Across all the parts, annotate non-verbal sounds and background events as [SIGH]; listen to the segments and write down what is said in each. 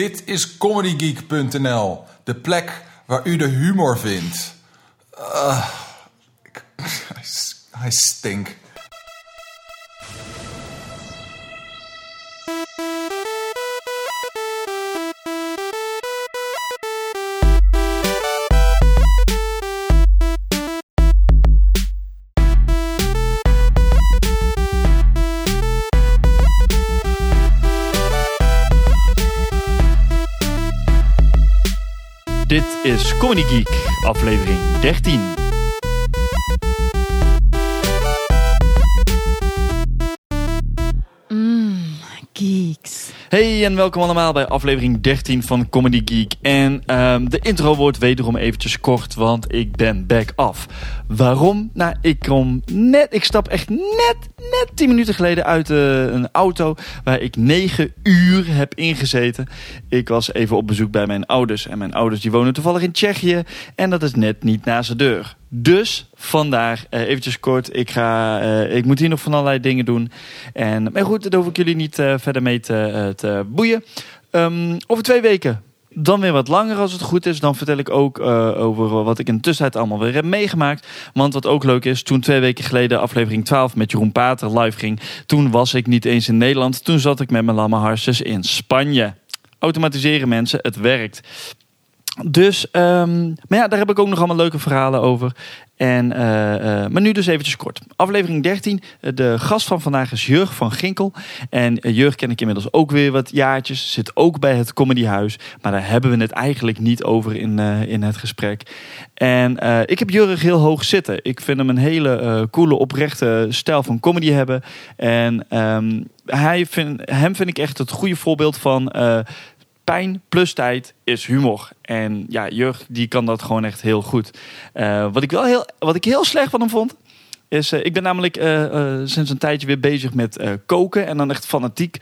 Dit is comedygeek.nl, de plek waar u de humor vindt. Uh, [LAUGHS] hij, hij is Comedy Geek, aflevering 13. Hey en welkom allemaal bij aflevering 13 van Comedy Geek. En ehm, de intro wordt wederom eventjes kort, want ik ben back af. Waarom? Nou, ik kom net, ik stap echt net, net 10 minuten geleden uit eh, een auto waar ik 9 uur heb ingezeten. Ik was even op bezoek bij mijn ouders en mijn ouders die wonen toevallig in Tsjechië en dat is net niet naast de deur. Dus vandaar, uh, eventjes kort, ik, ga, uh, ik moet hier nog van allerlei dingen doen. En, maar goed, daar hoef ik jullie niet uh, verder mee te, te boeien. Um, over twee weken dan weer wat langer als het goed is. Dan vertel ik ook over wat ik in de tussentijd allemaal weer heb meegemaakt. Want wat ook leuk is, toen twee weken geleden aflevering 12 met Jeroen Pater live ging. Toen was ik niet eens in Nederland. Toen zat ik met mijn lamme harses in Spanje. Automatiseren mensen, het werkt. Dus, um, maar ja, daar heb ik ook nog allemaal leuke verhalen over. En, uh, uh, maar nu dus eventjes kort. Aflevering 13. De gast van vandaag is Jurg van Ginkel. En Jurg ken ik inmiddels ook weer wat jaartjes. Zit ook bij het Comedyhuis. Maar daar hebben we het eigenlijk niet over in, in het gesprek. En ik heb Jurg heel hoog zitten. Ik vind hem een hele coole, oprechte stijl van comedy hebben. En um, hij vind, hem vind ik echt het goede voorbeeld van pijn plus tijd is humor. En ja, Jurg die kan dat gewoon echt heel goed. Uh, wat, ik wel heel, wat ik heel slecht van hem vond, is... Uh, ik ben namelijk uh, sinds een tijdje weer bezig met koken. En dan echt fanatiek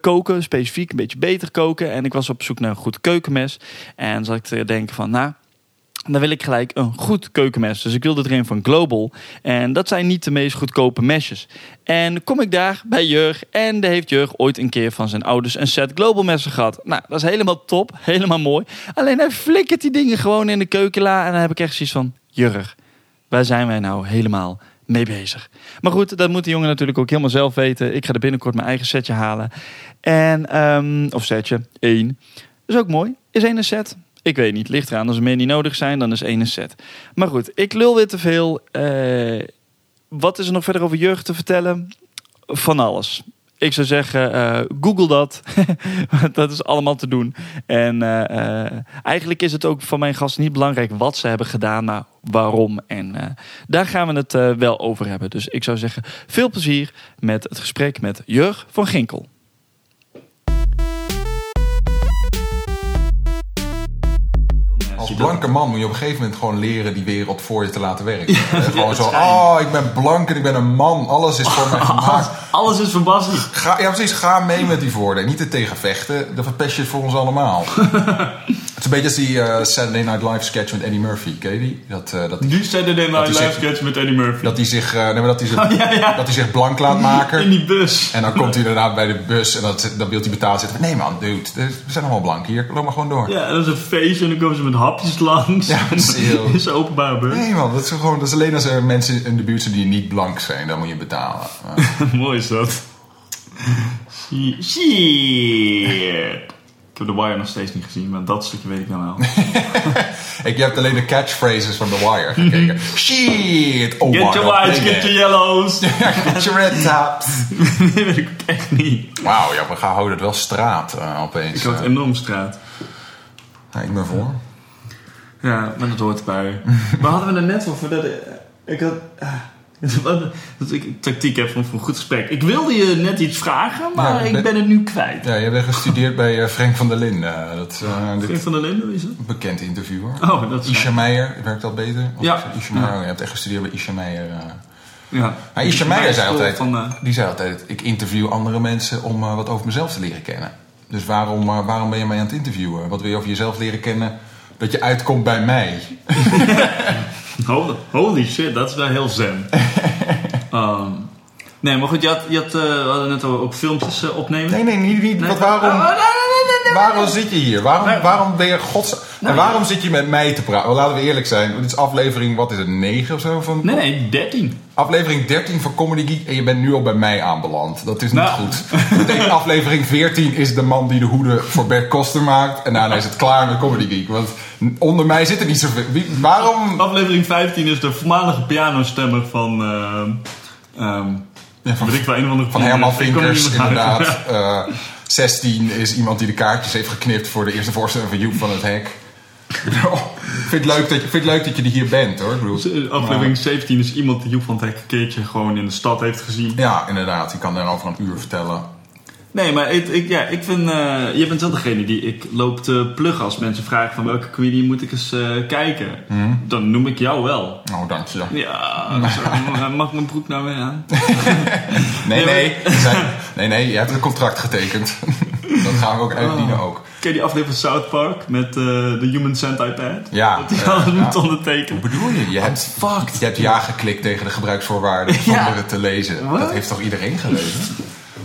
koken, specifiek een beetje beter koken. En ik was op zoek naar een goed keukenmes. En zat ik te denken van, nou... Dan wil ik gelijk een goed keukenmes. Dus ik wilde er een van Global. En dat zijn niet de meest goedkope mesjes. En kom ik daar bij Jurg. En daar heeft Jurg ooit een keer van zijn ouders een set Global messen gehad. Nou, dat is helemaal top. [LAUGHS] Helemaal mooi. Alleen hij flikkert die dingen gewoon in de keukenla. En dan heb ik echt zoiets van... Jurg, waar zijn wij nou helemaal mee bezig? Maar goed, dat moet de jongen natuurlijk ook helemaal zelf weten. Ik ga er binnenkort mijn eigen setje halen. En, um, of setje, één. Dat is ook mooi. Is één een set? Ik weet niet, ligt eraan. Als er meer niet nodig zijn, dan is één een set. Maar goed, ik lul weer te veel. Uh, wat is er nog verder over jeugd te vertellen? Van alles. Ik zou zeggen, uh, google dat. [LAUGHS] dat is allemaal te doen. En uh, eigenlijk is het ook van mijn gasten niet belangrijk wat ze hebben gedaan, maar waarom. En daar gaan we het wel over hebben. Dus ik zou zeggen, veel plezier met het gesprek met Jurg van Ginkel. Als blanke man moet je op een gegeven moment gewoon leren die wereld voor je te laten werken. [LAUGHS] Ja, gewoon zo, oh, ik ben blank en ik ben een man. Alles is voor mij [LAUGHS] gemaakt. Alles is voor Basie. Ga, ja, precies. Ga mee met die voordelen. Niet er tegen vechten. Dan verpest je het voor ons allemaal. [LAUGHS] het is een beetje als die uh, Saturday Night Live sketch met Eddie Murphy. Ken je die? Dat, uh, dat die Saturday Night Live sketch met Eddie Murphy. Dat hij zich, uh, nee, maar dat hij zich, oh, ja, ja. dat hij zich blank laat maken. In die bus. En dan komt hij inderdaad bij de bus en dat, dan wil hij betaald zitten. Nee man, dude. We zijn allemaal blank hier. Loop maar gewoon door. Ja, dat is een feestje en dan komen ze met hapjes langs. Ja, dat is [LAUGHS] openbaar bus. Nee man, dat is, gewoon, dat is alleen als er mensen in de buurt zijn die niet blank zijn. Dan moet je betalen. [LAUGHS] Mooi is dat. Shit. Ik heb The Wire nog steeds niet gezien, maar dat stukje weet ik dan wel. [LAUGHS] ik heb alleen de catchphrases van The Wire gekeken. Shit! Oh, get your whites, get your yellows. get your red tops. nee, weet ik echt niet. Wauw, ja, we gaan houden het wel straat uh, opeens. Ik had uh. enorm straat. Ja, ik ben voor. Ja, maar dat hoort erbij. maar hadden we er net over [LAUGHS] dat... Ik had... Dat ik tactiek heb van een goed gesprek. Ik wilde je net iets vragen, maar ja, ik ben het nu kwijt. Ja, je bent gestudeerd bij uh, Frank van der Linden. Dat, uh, Frank van der Linden, is dat? Bekend interviewer. Oh, dat is Isha Meijer, werkt dat beter? Of ja. Isha Meijer, je hebt echt gestudeerd bij Isha Meijer. Uh. Ja. Maar Isha Meijer zei altijd, van, die zei altijd, ik interview andere mensen om wat over mezelf te leren kennen. Dus waarom, waarom ben je mij aan het interviewen? Wat wil je over jezelf leren kennen dat je uitkomt bij mij? [LAUGHS] Holy shit, dat is wel heel zen. um, [LAUGHS] nee, maar goed, je had, je had uh, we hadden net ook filmpjes uh, opnemen. Nee, nee, niet. niet nee? Wat, waarom? Oh, nee, waarom zit je hier? Waarom, waarom ben je gods... En waarom zit je met mij te praten? Laten we eerlijk zijn. Dit is aflevering, wat is het, 9 of zo? Van, Nee, nee, 13. Aflevering 13 van Comedy Geek en je bent nu al bij mij aanbeland. Dat is niet Nou. goed. Aflevering 14 is de man die de hoeden voor Bert Koster maakt. En daarna is het klaar met Comedy Geek. Want onder mij zit er niet zoveel. Waarom... Aflevering 15 is de voormalige pianostemmer van... ehm ehm Ja, van, weet ik wel, een of andere van Herman er Vinkers, inderdaad. [LAUGHS] Eh 16 is iemand die de kaartjes heeft geknipt voor de eerste voorstelling van Joep van het Hek. [LAUGHS] Oh, ik vind het leuk dat je, vind leuk dat je er hier bent hoor. Ik bedoel, Aflevering 17 is iemand die Joep van het Hek een keertje gewoon in de stad heeft gezien. Ja, inderdaad. Die kan daarover een uur vertellen. Nee, maar ik, ik, ja, ik vind... eh je bent wel degene die ik loop te pluggen als mensen vragen van welke comedian moet ik eens eh, kijken. Dan noem ik jou wel. Oh, dank je. Ja, zo, mag mijn broek nou weer aan? [LAUGHS] Nee, Nee, nee. zijn- nee, nee. Je hebt een contract getekend. [LAUGHS] Dat gaan we ook uitdienen ook. Ken je die aflevering van South Park met eh, de Human Centipede? Ja, Dat hij ja, alles ja. moet ondertekenen. Hoe bedoel je? Je hebt, fucked. je hebt ja geklikt tegen de gebruiksvoorwaarden [LAUGHS] Ja. zonder het te lezen. Dat heeft toch iedereen gelezen?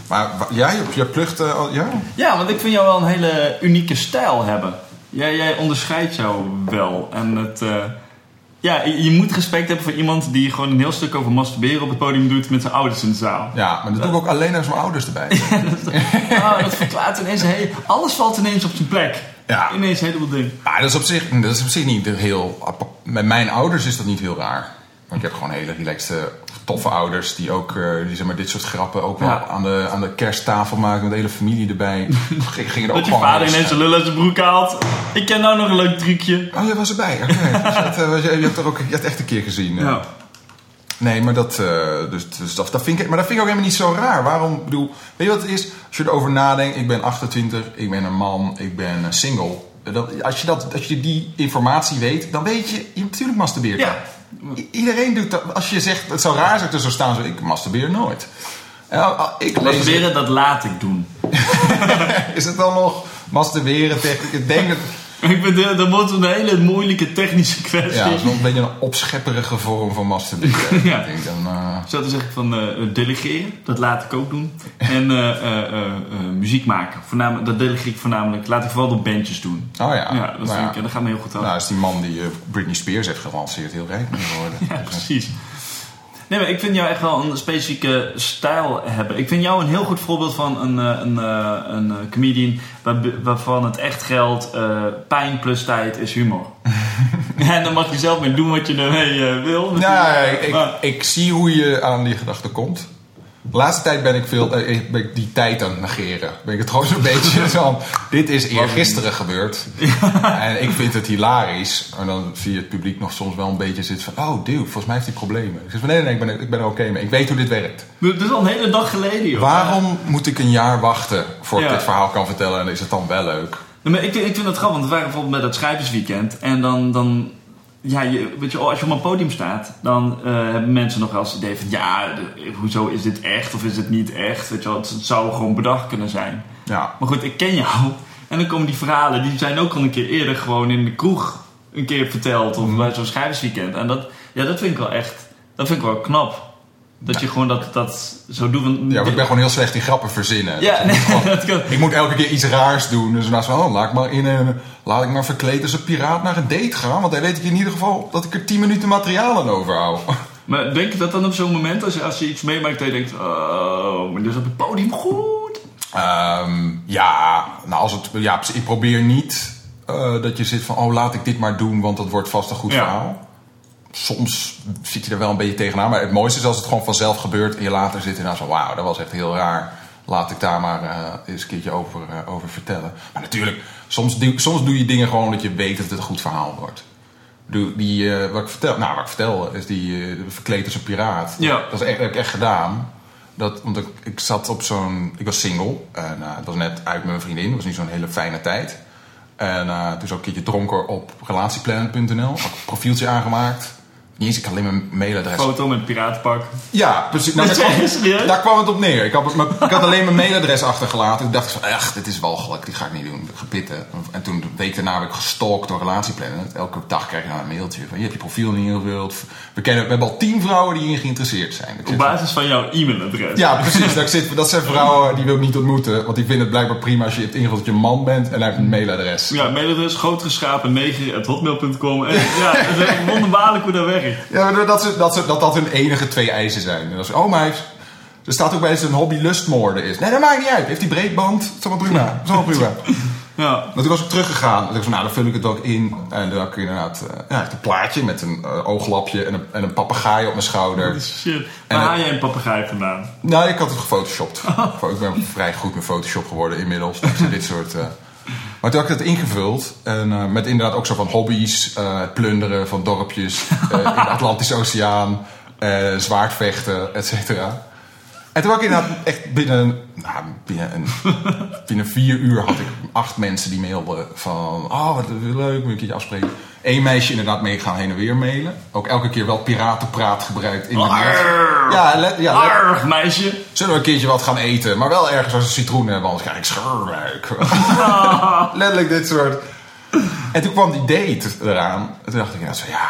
Maar ja, je, je plucht al... Ja? Ja, want ik vind jou wel een hele unieke stijl hebben. Jij, jij onderscheidt jou wel. En het, eh, ja, je moet respect hebben voor iemand die gewoon een heel stuk over masturberen op het podium doet met zijn ouders in de zaal. Ja, maar dat doe ik ook alleen als mijn ouders erbij zijn. [LAUGHS] Ah, dat verklaart ineens heel, alles valt ineens op zijn plek. Ja. Ineens een heleboel dingen. Maar dat is op zich, dat is op zich niet heel... Met mijn ouders is dat niet heel raar. Want ik heb gewoon hele relaxte, toffe ouders... die ook eh, die, zeg maar, dit soort grappen ook wel Ja. aan, de, aan de kersttafel maken... met de hele familie erbij. G- [LAUGHS] Gingen er ook Dat je vader ineens zijn lul uit zijn broek haalt. Ik ken nou nog een leuk trucje. Oh, jij was erbij. Oké. [LAUGHS] Dus eh, je, je hebt er ook je hebt echt een keer gezien. eh. Ja. Nee, maar dat, dus, dus dat, dat vind ik, maar dat vind ik ook helemaal niet zo raar. Waarom, bedoel, weet je wat het is? Als je erover nadenkt, ik ben 28, ik ben een man, ik ben single. Dat, als, je dat, als je die informatie weet, dan weet je, je natuurlijk masturbeert. Ja. I- Iedereen doet dat. Als je zegt, het zou raar zijn zo staan, zo, ik masturbeer nooit. En, ah, ik Masturberen, dat laat ik doen. [LAUGHS] is het dan nog masturberen ik denk dat, [LAUGHS] Ik vind dat- dat wordt een hele moeilijke technische kwestie. ja, dat is wel een beetje een opschepperige vorm van masturberen. [LAUGHS] Ja. Ik denk dan, eh, Zo te zeggen van eh, delegeren, dat laat ik ook doen. En eh, eh, eh, eh, muziek maken, voornamelijk, dat delegeer ik voornamelijk, laat ik vooral door bandjes doen. oh ja. Ja, dat, Nou vind ik, dat gaat me heel goed af. Nou, is die man die eh, Britney Spears heeft gelanceerd heel rijk mee geworden. [LAUGHS] ja, Dus, eh, precies. Nee, maar ik vind jou echt wel een specifieke stijl hebben. Ik vind jou een heel goed voorbeeld van een, eh, een, eh, een eh, comedian waar, waarvan het echt geldt, pijn plus tijd is humor. [LAUGHS] en dan mag je zelf mee doen wat je ermee wil. ja, ik, ik, ik zie hoe je aan die gedachte komt. De laatste tijd ben ik, veel, eh, ben ik die tijd aan het negeren. Ben ik het gewoon zo'n [LAUGHS] beetje van... Dit is eergisteren gebeurd. En ik vind het hilarisch. En dan zie je het publiek nog soms wel een beetje zitten van... Oh, dude, volgens mij heeft hij problemen. Ik zeg van nee, nee, nee, ik ben, ik ben er oké mee. Ik weet hoe dit werkt. Dat is al een hele dag geleden, joh. Waarom moet ik een jaar wachten voordat ik dit verhaal kan vertellen? En is het dan wel leuk? Nee, maar ik, ik vind het grappig, want we waren bijvoorbeeld met dat schrijversweekend. En dan, dan ja, je, weet je, als je op een podium staat, dan eh, hebben mensen nog wel eens het idee van... Ja, de- hoezo is dit echt of is het niet echt? Weet je wel, het, het zou gewoon bedacht kunnen zijn. Ja. Maar goed, ik ken jou. En dan komen die verhalen, die zijn ook al een keer eerder gewoon in de kroeg een keer verteld. Of bij zo'n schrijversweekend. En dat, ja, dat vind ik wel echt, dat vind ik wel knap. Dat je gewoon dat, dat zo doet. Want- Ja, ik ben gewoon heel slecht in grappen verzinnen. Ja, nee, dat kan. [LAUGHS] Ik moet elke keer iets raars doen. Dus naast van, oh, laat ik maar in een, laat ik maar verkleed als een piraat naar een date gaan. Want dan weet ik in ieder geval dat ik er 10 minuten materiaal aan overhoud. [LAUGHS] Maar denk je dat dan op zo'n moment, als je, als je iets meemaakt, dat je denkt: Oh, maar dus op het podium goed. Ehm, ja, nou als het, ja, ik probeer niet eh, dat je zit van, oh, laat ik dit maar doen, want dat wordt vast een goed Ja. verhaal. Soms zit je er wel een beetje tegenaan. Maar het mooiste is als het gewoon vanzelf gebeurt en je later zit en dan zo, wauw, dat was echt heel raar. Laat ik daar maar eh, eens een keertje over, eh, over vertellen. Maar natuurlijk, soms, doe- soms doe je dingen gewoon dat je weet dat het een goed verhaal wordt. Doe, die, eh, wat ik vertel, nou, wat ik vertel is die verkleed als een piraat. Ja. Dat is echt, heb ik echt gedaan. Dat, want ik, ik zat op zo'n. Ik was single. En het was net uit met mijn vriendin. Het was niet zo'n hele fijne tijd. En toen zat ik een keertje dronken op relatieplanet.nl. Had ik een profieltje aangemaakt. Niet eens, ik had alleen mijn mailadres. Foto met piratenpak. Ja, precies. Nou, [LAUGHS] daar, kwam, Serieus? daar kwam het op neer. Ik had, ik had alleen mijn mailadres achtergelaten. Toen dacht ik van, ach, dit is walgelijk, die ga ik niet doen. Gepitten. En toen, een week daarna, heb ik gestalkt door Relatieplanet. Elke dag krijg je dan een mailtje van, je hebt je profiel niet ingevuld. We, kennen, we hebben al tien vrouwen die hierin geïnteresseerd zijn. Ik Op basis van jouw e-mailadres. ja, precies. Dat, zit, dat zijn vrouwen die wil ik niet ontmoeten. Want die vinden het blijkbaar prima als je hebt ingevuld dat je een man bent en hij heeft een mailadres. Ja, mailadres grootgeschapen 9.hotmail.com. En ja, het is wonderbaarlijk hoe dat Ja, dat, ze, dat, ze, dat dat hun enige twee eisen zijn. En is oh meis, er staat ook bij dat zijn hobby lustmoorden is. Nee, dat maakt niet uit. Heeft hij breedband? Dat is allemaal prima. Dat is allemaal prima. [LAUGHS] Ja. Maar toen was ik teruggegaan. En ik van, nou, dan vul ik het ook in. En dan kun je inderdaad... eh, ja, een plaatje met een eh, ooglapje en een, en een papegaai op mijn schouder. Shit. Waar haal jij een papegaai vandaan? Nou, ik had het gefotoshopt. [LAUGHS] Ik ben vrij goed met Photoshop geworden inmiddels. Dus dit soort... eh. Maar toen had ik het ingevuld. En eh, met inderdaad ook zo van hobby's. eh, plunderen van dorpjes eh, [LAUGHS] in de Atlantische Oceaan. zwaardvechten, et cetera. En toen had ik inderdaad echt binnen, nou, binnen, een, [LAUGHS] binnen vier uur had ik acht mensen die mailden van... Oh, wat leuk, moet ik keertje afspreken. Eén meisje inderdaad mee gaan heen en weer mailen. Ook elke keer wel piratenpraat gebruikt in de mail. Ja, let, ja let- meisje. Zullen we een keertje wat gaan eten? Maar wel ergens als een citroen hebben, anders krijg ik scheurbuik. [LAUGHS] Letterlijk dit soort. En toen kwam die date eraan. En toen dacht ik, ja, zo, ja,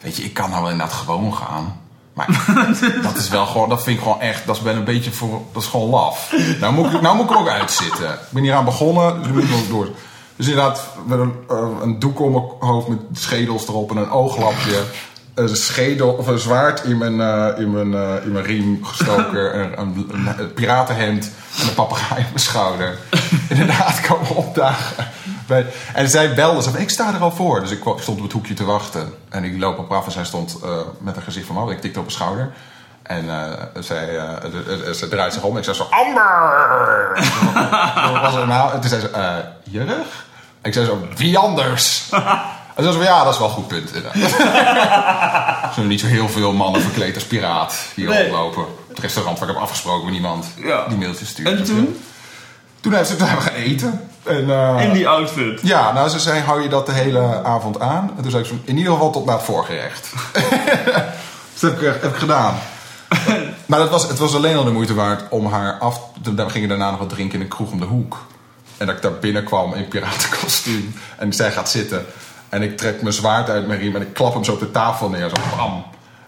weet je, ik kan nou wel inderdaad gewoon gaan. Maar [LAUGHS] dat is wel gewoon, dat vind ik gewoon echt, dat is wel een beetje voor, dat is gewoon laf. Nou moet ik, nou moet ik er ook uitzitten. Ik ben hier aan begonnen, dus ik moet nog door. Dus inderdaad, met een, eh, een doek om mijn hoofd met schedels erop en een ooglapje. Een schedel of een zwaard in mijn, eh, in mijn, eh, in mijn riem gestoken. [LAUGHS] een, een, een, een piratenhemd en een papegaai op mijn schouder. Inderdaad, komen opdagen. Bij, en zij belde, ze ik sta er al voor. Dus ik stond op het hoekje te wachten. En ik loop op af en zij stond met een gezicht van, oh, ik tikte op mijn schouder. En eh, zij, eh, ze draait zich om en ik zei zo, Amber! Wat [LAUGHS] was er nou? En toen zei ze, Jurg? Ik zei zo, wie anders? [LAUGHS] En ze zei ja, dat is wel een goed punt. Er [LAUGHS] zijn niet zo heel veel mannen verkleed als piraat hier Nee. rondlopen. Het restaurant waar ik heb afgesproken met iemand Ja. die mailtjes stuurt. En toen? Toen hebben ze gaan eten. En, In die outfit. ja, nou, ze zei, hou je dat de hele avond aan? En toen zei ik zo, in ieder geval tot na het voorgerecht. dus dat heb ik, heb ik gedaan. [LAUGHS] maar dat was, het was alleen al de moeite waard om haar af... We gingen daarna nog wat drinken in een kroeg om de hoek. En dat ik daar binnenkwam in piratenkostuum. En zij gaat zitten. En ik trek mijn zwaard uit mijn riem en ik klap hem zo op de tafel neer. Zo bam.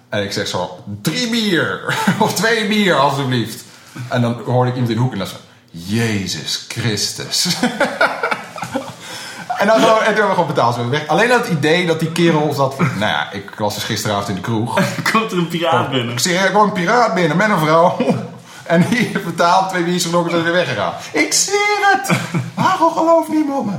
En ik zeg zo, drie bier. [LAUGHS] of twee bier, alstublieft. En dan hoorde ik iemand in de hoek en dan zo... Jezus Christus. [LAUGHS] En dan gewoon, en toen hebben we gewoon betaald. Zijn weg. Alleen dat idee dat die kerel zat. Nou ja, ik was dus gisteravond in de kroeg. [LAUGHS] Komt er een piraat binnen. Ik zie er kwam een piraat binnen met een vrouw. [LAUGHS] En die heeft betaald, twee biertjes gedronken en zijn weer weggegaan. Ik zweer het! Waarom gelooft niemand me?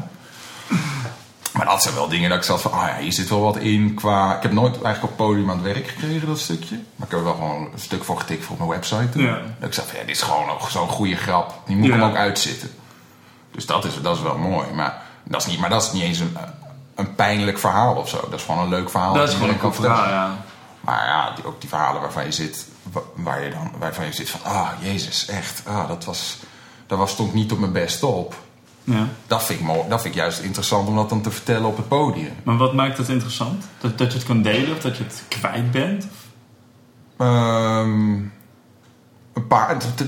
Maar dat zijn wel dingen dat ik zat van, ah ja, hier zit wel wat in qua... Ik heb nooit eigenlijk op podium aan het werk gekregen, dat stukje. Maar ik heb er wel gewoon een stuk voor getikt voor op mijn website. Toen. Ja. Dat ik zat van, ja, dit is gewoon zo'n goede grap. Die moet Ja. hem ook uitzitten. Dus dat is, dat is wel mooi. Maar dat is niet, maar dat is niet eens een, een pijnlijk verhaal of zo. Dat is gewoon een leuk verhaal. Dat is gewoon een goed verhaal, ja. Maar ja, die, ook die verhalen waarvan je zit, wa- waar je dan, waarvan je zit van, ah, jezus, echt, ah, dat was, dat was stond niet op mijn best op. ja. Dat vind, ik mooi, dat vind ik juist interessant om dat dan te vertellen op het podium. Maar wat maakt het interessant? Dat, dat je het kan delen of dat je het kwijt bent? Ehm, een paar, het, het-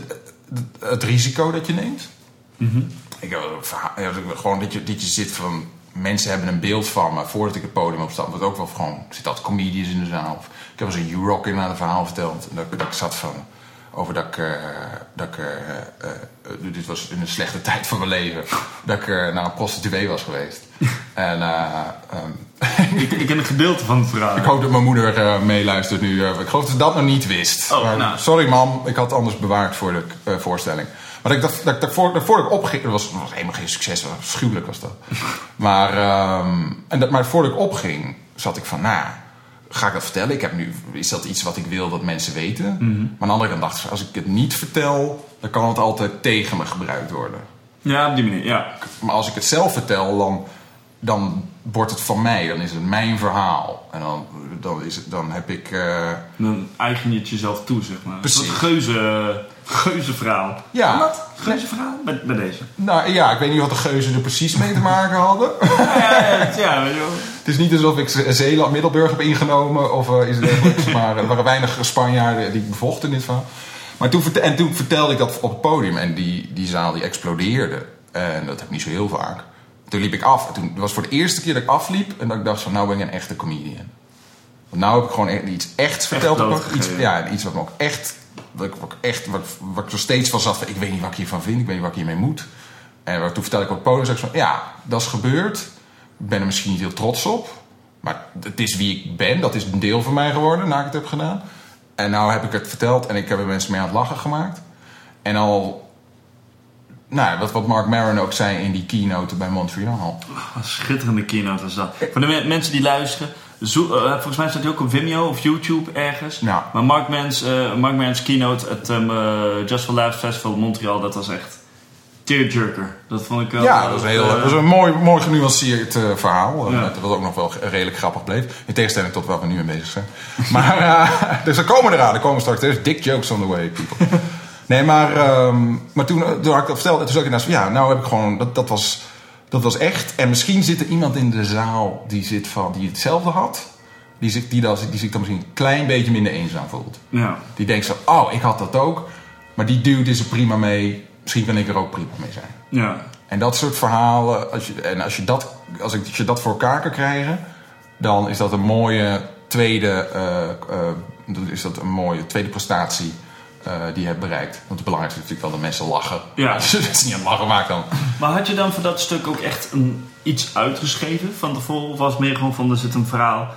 het- het risico dat je neemt. Ik heb ook gewoon dat je, dat je zit van, mensen hebben een beeld van me voordat ik het podium opstap. Wat ook wel gewoon, zitten altijd comedians in de zaal. Of, ik heb eens een U-Rock in aan een verhaal verteld. En dat, ik- dat ik zat van, over dat ik, eh, dat ik eh, eh, dit was in een slechte tijd van mijn leven, dat ik naar een prostituee was geweest. [LAUGHS] En eh, ehm, [LAUGHS] ik, ik ken een gedeelte van het verhaal. ik hoop dat mijn moeder meeluistert nu. ik geloof dat ze dat nog niet wist. Oh, nou. Sorry mam, ik had het anders bewaard voor de voorstelling. Maar ik dacht, dat, ik- dat, voor, dat voordat ik opging, dat was, dat was helemaal geen succes, was afschuwelijk was dat. maar, ehm, en dat, maar voordat ik opging, zat ik van, nou, ga ik dat vertellen? Ik heb nu, is dat iets wat ik wil dat mensen weten? Mhm. Maar aan de andere kant dacht ik, als ik het niet vertel, dan kan het altijd tegen me gebruikt worden. Ja, op die manier, ja. Maar als ik het zelf vertel, dan, dan wordt het van mij. Dan is het mijn verhaal. En dan, dan, is het, dan heb ik... eh, Dan eigen je het jezelf toe, zeg maar. Precies. Soort geuze Geuzenverhaal. Ja. Geuzenverhaal? Bij, bij deze. Nou ja, ik weet niet wat de geuzen er precies mee te maken hadden. [LAUGHS] Ja, ja, ja. Het is niet alsof ik Zeeland, Middelburg heb ingenomen of uh, iets dergelijks. [LAUGHS] maar er waren weinig Spanjaarden die bevochten in dit verhaal. Maar toen, en toen vertelde ik dat op het podium en die, die zaal die explodeerde. En dat heb ik niet zo heel vaak. Toen liep ik af. En toen het was voor de eerste keer dat ik afliep en dat ik dacht van nou ben ik een echte comedian. Want nou heb ik gewoon echt iets echt verteld. blootgegeven. iets, ja, iets wat me ook echt, wat ik, wat echt, wat, wat ik er steeds van zat ik weet niet wat ik hiervan vind, ik weet niet wat ik hiermee moet. En toen vertelde ik op podium, zei ik van ja, dat is gebeurd. Ik ben er misschien niet heel trots op. Maar het is wie ik ben, dat is een deel van mij geworden na ik het heb gedaan. En nou heb ik het verteld en ik heb er mensen mee aan het lachen gemaakt. En al, nou, wat, Mark Maron ook zei in die keynote bij Montreal. Schitterende keynote was dat. Voor de me- mensen die luisteren, zo, eh, volgens mij staat hij ook op Vimeo of YouTube ergens. Maar Mark Mans, eh, Mark Mans keynote at um, eh, Just for Laughs Festival Montreal, dat was echt tearjerker. Dat vond ik wel... Ja, dat was een, heel, dat was een mooi, mooi genuanceerd verhaal. Ja. Eh, Wat ook nog wel redelijk grappig bleef. In tegenstelling tot waar we nu mee bezig zijn. [LAUGHS] Maar, dus er komen eraan. Er komen straks. There's dick jokes on the way, people. [LAUGHS] Nee, maar, ehm, maar toen, toen had ik dat verteld. En toen zat ik naast van, ja, nou heb ik gewoon... Dat, dat, was, dat was echt. En misschien zit er iemand in de zaal die, zit van, die hetzelfde had. Die zich, die, dat, die zich dan misschien een klein beetje minder eenzaam voelt. Ja. Die denkt zo, oh, ik had dat ook. Maar die dude is er prima mee. Misschien kan ik er ook prima mee zijn. Ja. En dat soort verhalen, als je, en als je, dat, als, ik, als je dat voor elkaar kan krijgen, dan is dat een mooie tweede, eh, eh, dan is dat een mooie tweede prestatie die je hebt bereikt. Want het belangrijkste is natuurlijk wel dat mensen lachen. Ja. [LAUGHS] Als je het niet aan het lachen maakt dan. Maar had je dan voor dat stuk ook echt een, iets uitgeschreven van tevoren? Of was het meer gewoon van, er zit een verhaal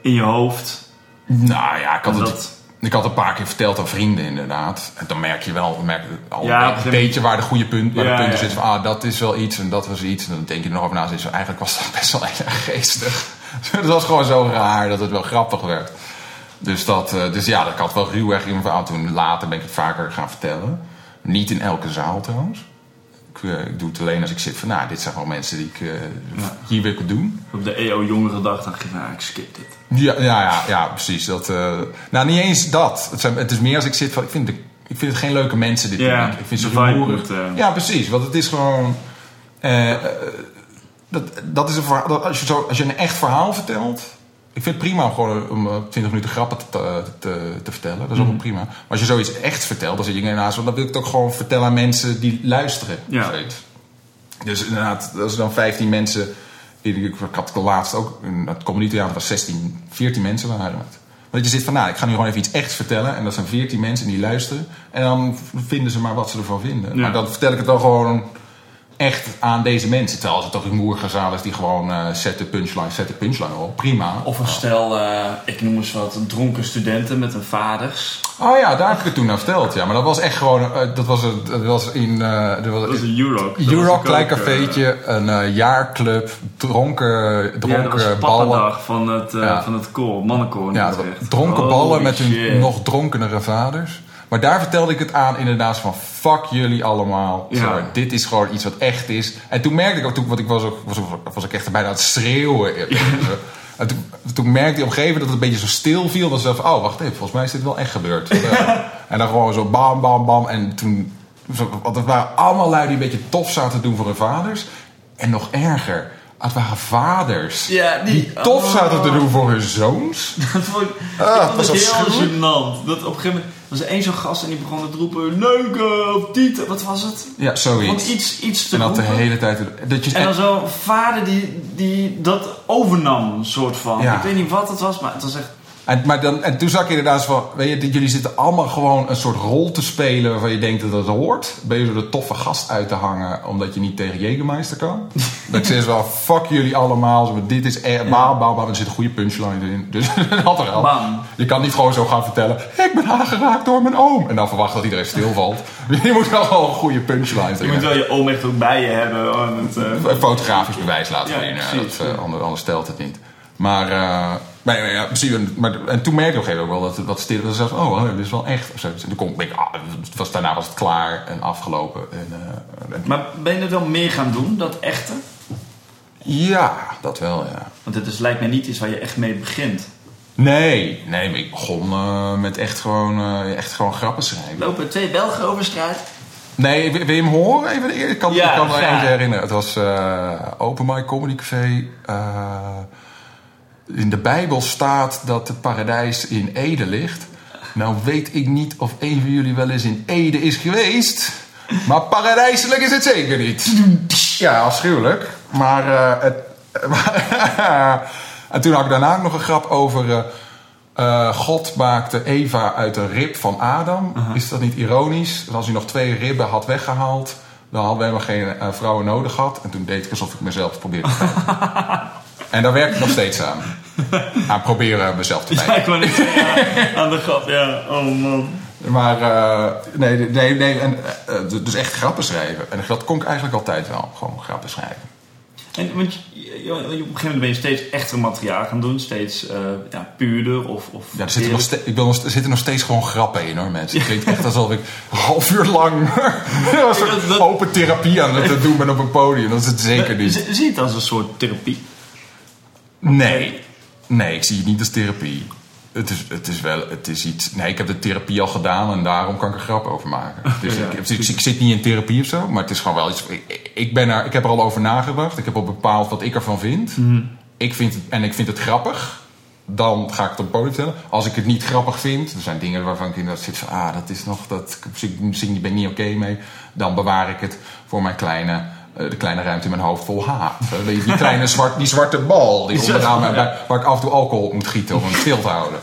in je hoofd? Nou ja, ik had, het, ik had een paar keer verteld aan vrienden inderdaad. En dan merk je wel dan merk je al Ja, een beetje waar de goede punt, waar Ja, de punten ja. zitten. Van, ah, dat is wel iets en dat was iets. En dan denk je er nog over na. Is, eigenlijk was dat [LAUGHS] best wel erg geestig. [LAUGHS] het was gewoon zo raar dat het wel grappig werd. Dus, dat, eh, dus ja, dat had wel ruw erg in mijn verhaal. Toen later ben ik het vaker gaan vertellen. Niet in elke zaal trouwens. Ik, eh, ik doe het alleen als ik zit van, nou, dit zijn gewoon mensen die ik eh, hier wil ik het doen. Op de EO jongere dag dacht je, nou, ik skip dit. Ja, ja, ja, ja precies. Dat, nou, niet eens dat. Het, zijn, het is meer als ik zit van, ik vind, de, ik vind het geen leuke mensen dit Ja. Ik vind ze rumoerig. Ja, precies. Want het is gewoon... dat, dat is een verhaal, als, je zo, als je een echt verhaal vertelt... Ik vind het prima om gewoon om eh, 20 minuten grappen te, te, te, te vertellen. Dat is Mhm. ook prima. Maar als je zoiets echt vertelt, dan zit je naast... Dan wil ik het ook gewoon vertellen aan mensen die luisteren. Ja. Dus inderdaad, als er dan 15 mensen. Ik had het laatst ook. Het theater was 16, 14 mensen waren het. Want je zit van, nou, ik ga nu gewoon even iets echt vertellen. En dat zijn 14 mensen die luisteren. En dan vinden ze maar wat ze ervan vinden. Ja. Maar dan vertel ik het wel gewoon echt aan deze mensen. Terwijl als het toch een moergezaal is die gewoon eh zet de punchline, zet de punchline op. Prima. Of een stel, eh, ik noem eens wat, dronken studenten met hun vaders. Oh ja, daar heb ik het toen aan verteld. Ja, maar dat was echt gewoon, eh, dat was, het- dat was in... eh, dat was, een Euroc. Euroc, klein cafeetje, een jaarclub, dronken, Ja, dat was dronken ballen. pappendag van het, Ja. van het koor, mannenkoor in Ja, dronken ballen met hun nog dronkenere vaders. Maar daar vertelde ik het aan inderdaad van fuck jullie allemaal. Ja. Dit is gewoon iets wat echt is. En toen merkte ik ook, toen, want ik was, ook, was, ook- was ik echt bijna aan het schreeuwen. [LAUGHS] En toen, toen merkte ik op een gegeven moment dat het een beetje zo stil viel. Dat ze van, oh wacht even, volgens mij is dit wel echt gebeurd. [LAUGHS] en dan gewoon zo bam, bam, bam. En toen, want het waren allemaal lui die een beetje tof zaten te doen voor hun vaders. En nog erger, het waren vaders Ja, die- tof oh. zaten te doen voor hun zoons. [LAUGHS] Dat vond ik, Ah, ik vond dat is heel gênant. Dat op een gegeven moment was er één zo'n gast en die begon te roepen... Neuken of tieten, wat was het? Ja, zoiets. iets, iets te En dat de hele tijd. Dat je, En dan zo'n vader die, die dat overnam, soort van. Ja. Ik weet niet wat het was, maar het was echt... en, maar dan, en toen zag ik inderdaad van, weet je, dit- jullie zitten allemaal gewoon een soort rol te spelen waarvan je denkt dat het hoort. Ben je zo de toffe gast uit te hangen omdat je niet tegen Jägermeister kan. [LAUGHS] dat ik zeg wel, fuck jullie allemaal. Dit is echt, bam, bam, bam. Er zit een goede punchline in. Dus [LAUGHS] dat had er al. Bam. Je kan niet gewoon zo gaan vertellen, ik ben aangeraakt door mijn oom. En dan verwachten dat iedereen stilvalt. [LAUGHS] je moet wel gewoon een goede punchline Je erin moet wel je oom echt ook bij je hebben. Oh, Een fotografisch bewijs laten Ja, zien. Ja, dat, eh, anders stelt het niet. Maar, eh, maar, ja, ja, precies, maar, en toen merkte ik op een gegeven moment ook wel dat stil was. zelfs, oh, dit is wel echt. Of zo. En toen kon, denk ik, ah, het was, daarna was het klaar en afgelopen. En, eh, en- Maar ben je het wel meer gaan doen, dat echte? ja, dat wel, ja. Want het is, lijkt mij niet iets waar je echt mee begint. Nee, nee, maar ik begon eh, met echt gewoon, eh, echt gewoon grappen schrijven. Lopen twee Belgen over straat? Nee, wil je hem horen? Even, ik kan, Ja, ik kan me even herinneren. Het was eh, Open Mic Comedy Café. In de Bijbel staat dat het paradijs in Ede ligt. Nou weet ik niet of een van jullie wel eens in Ede is geweest. Maar paradijselijk is het zeker niet. Ja, afschuwelijk. Maar, eh, het, [LAUGHS] en toen had ik daarna ook nog een grap over... eh, eh, God maakte Eva uit een rib van Adam. Is dat niet ironisch? Dus als hij nog twee ribben had weggehaald... dan hadden we helemaal geen vrouwen nodig gehad. En toen deed ik alsof ik mezelf probeerde te. [LAUGHS] En daar werk ik nog steeds aan. [LAUGHS] Aan proberen mezelf te pijpen. Ja, ik wou niet zeggen, aan de grap, ja. Oh man. Maar eh, nee, nee, nee en, eh, dus echt grappen schrijven. En dat kon ik eigenlijk altijd wel. Gewoon grappen schrijven. En, want je, op een gegeven moment ben je steeds echter materiaal gaan doen. Steeds eh, ja, puurder of... of Ja, er zitten, nog ste- ik nog, er zitten nog steeds gewoon grappen in hoor mensen. [LAUGHS] Het klinkt echt alsof ik een half uur lang [LAUGHS] een soort open therapie aan het doen ben op een podium. Dat is het zeker niet. Zie zie je het als een soort therapie? Nee. Nee, ik zie het niet als therapie. Het is, het is wel, het is iets... Nee, ik heb de therapie al gedaan en daarom kan ik er grap over maken. Dus ja. ik, ik, ik- ik zit niet in therapie of zo, maar het is gewoon wel iets... Ik, ik, ben er, ik heb er al over nagedacht. Ik heb al bepaald wat ik ervan vind. Ik vind het, en ik vind het grappig. Dan ga ik het op het podium vertellen. Als ik het niet grappig vind, er zijn dingen waarvan ik inderdaad zit van... Ah, dat is nog... Dat, misschien ben ik niet oké mee. Dan bewaar ik het voor mijn kleine... eh, de kleine ruimte in mijn hoofd vol haat. Die, die kleine zwart, die zwarte bal die onderaan mijn, ja. waar ik af en toe alcohol op moet gieten om hem stil te houden.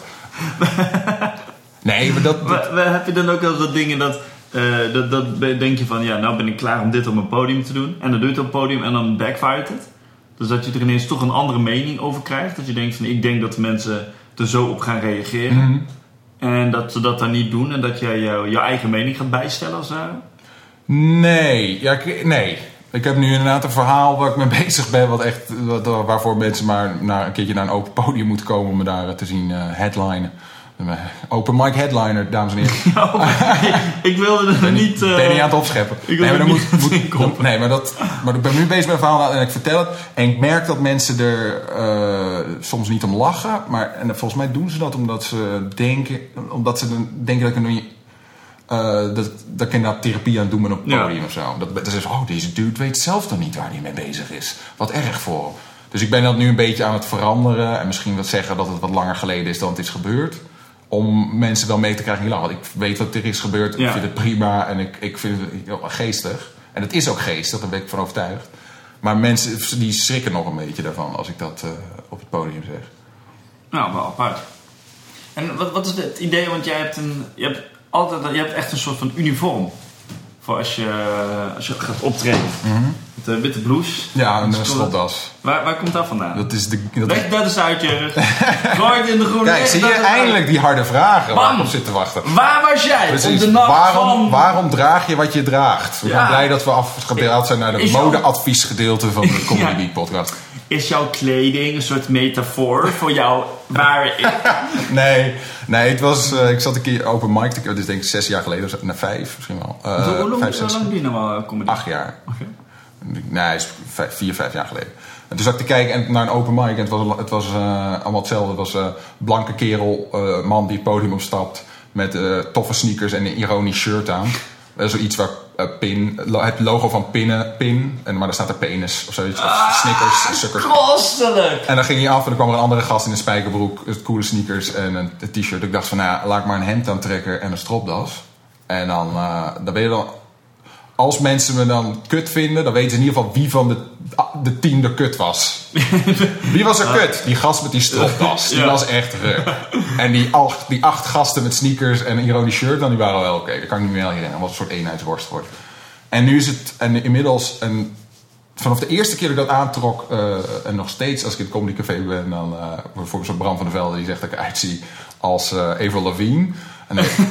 Nee, maar dat, dat- Maar, maar heb je dan ook wel dat dingen dat, eh, dat, dat denk je van, ja, nou ben ik klaar om dit op een podium te doen. En dan doe je het op het podium en dan backfired het. Dus dat je er ineens toch een andere mening over krijgt. Dat je denkt van, ik denk dat mensen er zo op gaan reageren. Mhm. En dat ze dat dan niet doen en dat jij jouw jouw eigen mening gaat bijstellen als daar. Nee, ja, nee. Ik heb nu inderdaad een verhaal waar ik mee [LAUGHS] bezig ben, wat echt, waarvoor mensen maar naar, een keertje naar een open podium moeten komen om me daar te zien eh headlinen. Open mic headliner, dames en heren. [LAUGHS] ik wilde er niet... eh, ben je niet aan het opscheppen? ik nee, maar dan niet moet, [LAUGHS] moet- inkoppen. nee, maar, dat, maar ik ben nu bezig met een verhaal en ik vertel het. En ik merk dat mensen er eh, soms niet om lachen. Maar en volgens mij doen ze dat omdat ze denken, omdat ze dan denken dat ik een eh, dat, dat ik inderdaad therapie aan het doen ben op het Ja. podium of zo. Dat, dat is oh, deze dude weet zelf dan niet waar hij mee bezig is. Wat erg voor. Dus ik ben dat nu een beetje aan het veranderen. En misschien wat zeggen dat het wat langer geleden is dan het is gebeurd. Om mensen wel mee te krijgen. Want ik weet wat er is gebeurd. Ik Ja. vind het prima. En ik, ik vind het heel geestig. En het is ook geestig, daar ben ik van overtuigd. Maar mensen die schrikken nog een beetje daarvan als ik dat eh, op het podium zeg. Nou, wel apart. En wat, wat is het idee? Want jij hebt, een, je hebt altijd je hebt echt een soort van uniform. Voor als je, als je gaat optreden. Met de witte blouse. Ja, een Met uh, stropdas. Waar, waar komt dat vandaan? Dat is de... Dat Weg dat eens uit je [LAUGHS] rug. In de groene Kijk, zie je is uit. eindelijk die harde vragen waar ik Bam! op zit te wachten. Waar was jij op de nacht Waarom, van... waarom draag je wat je draagt? We Ja. zijn blij dat we afgebeeld zijn naar de Is jouw- modeadviesgedeelte van de [LAUGHS] Comedy Ja. Podcast. Is jouw kleding een soort metafoor voor jouw ik? [LAUGHS] Nee, nee het was, eh, ik zat een keer open mic, te- dit is denk ik zes jaar geleden, zo, nee, vijf misschien wel. Eh, hoe, hoe lang, vijf, hoe zes, lang doe je nou wel comedy? acht jaar. Oké. Nee, is vijf- vier, vijf jaar geleden. En toen zat ik te kijken en naar een open mic en het was, het was eh, allemaal hetzelfde. Het was een blanke kerel, eh, man die het podium opstapt met eh, toffe sneakers en een ironisch shirt aan. Dat is zoiets waar eh, pin, lo- het logo van pinnen, pin, en, maar daar staat er penis of zoiets. Of snickers, sukkers. Kostelijk! En dan ging hij af en dan kwam er een andere gast in een spijkerbroek, het coole sneakers en een t-shirt. Ik dacht van, nou ja, laat ik maar een hemd aantrekken en een stropdas. En dan, eh, dan ben je dan... Als mensen me dan kut vinden, dan weten ze in ieder geval wie van de, de tien er kut was. [LAUGHS] Wie was er kut? Die gast met die stropdas. Die Ja. was echt ruk. [LAUGHS] En die acht, die acht gasten met sneakers en een ironisch shirt, dan die waren wel oké. Dat kan ik niet meer herinneren. Wat een soort eenheidsworst wordt. En nu is het, en inmiddels, en vanaf de eerste keer dat ik dat aantrok, eh, en nog steeds als ik in het Comedy Café ben, dan uh, bijvoorbeeld zo'n Bram van der Velde die zegt dat ik eruit zie als eh Avril Lavigne. En dan, [LAUGHS]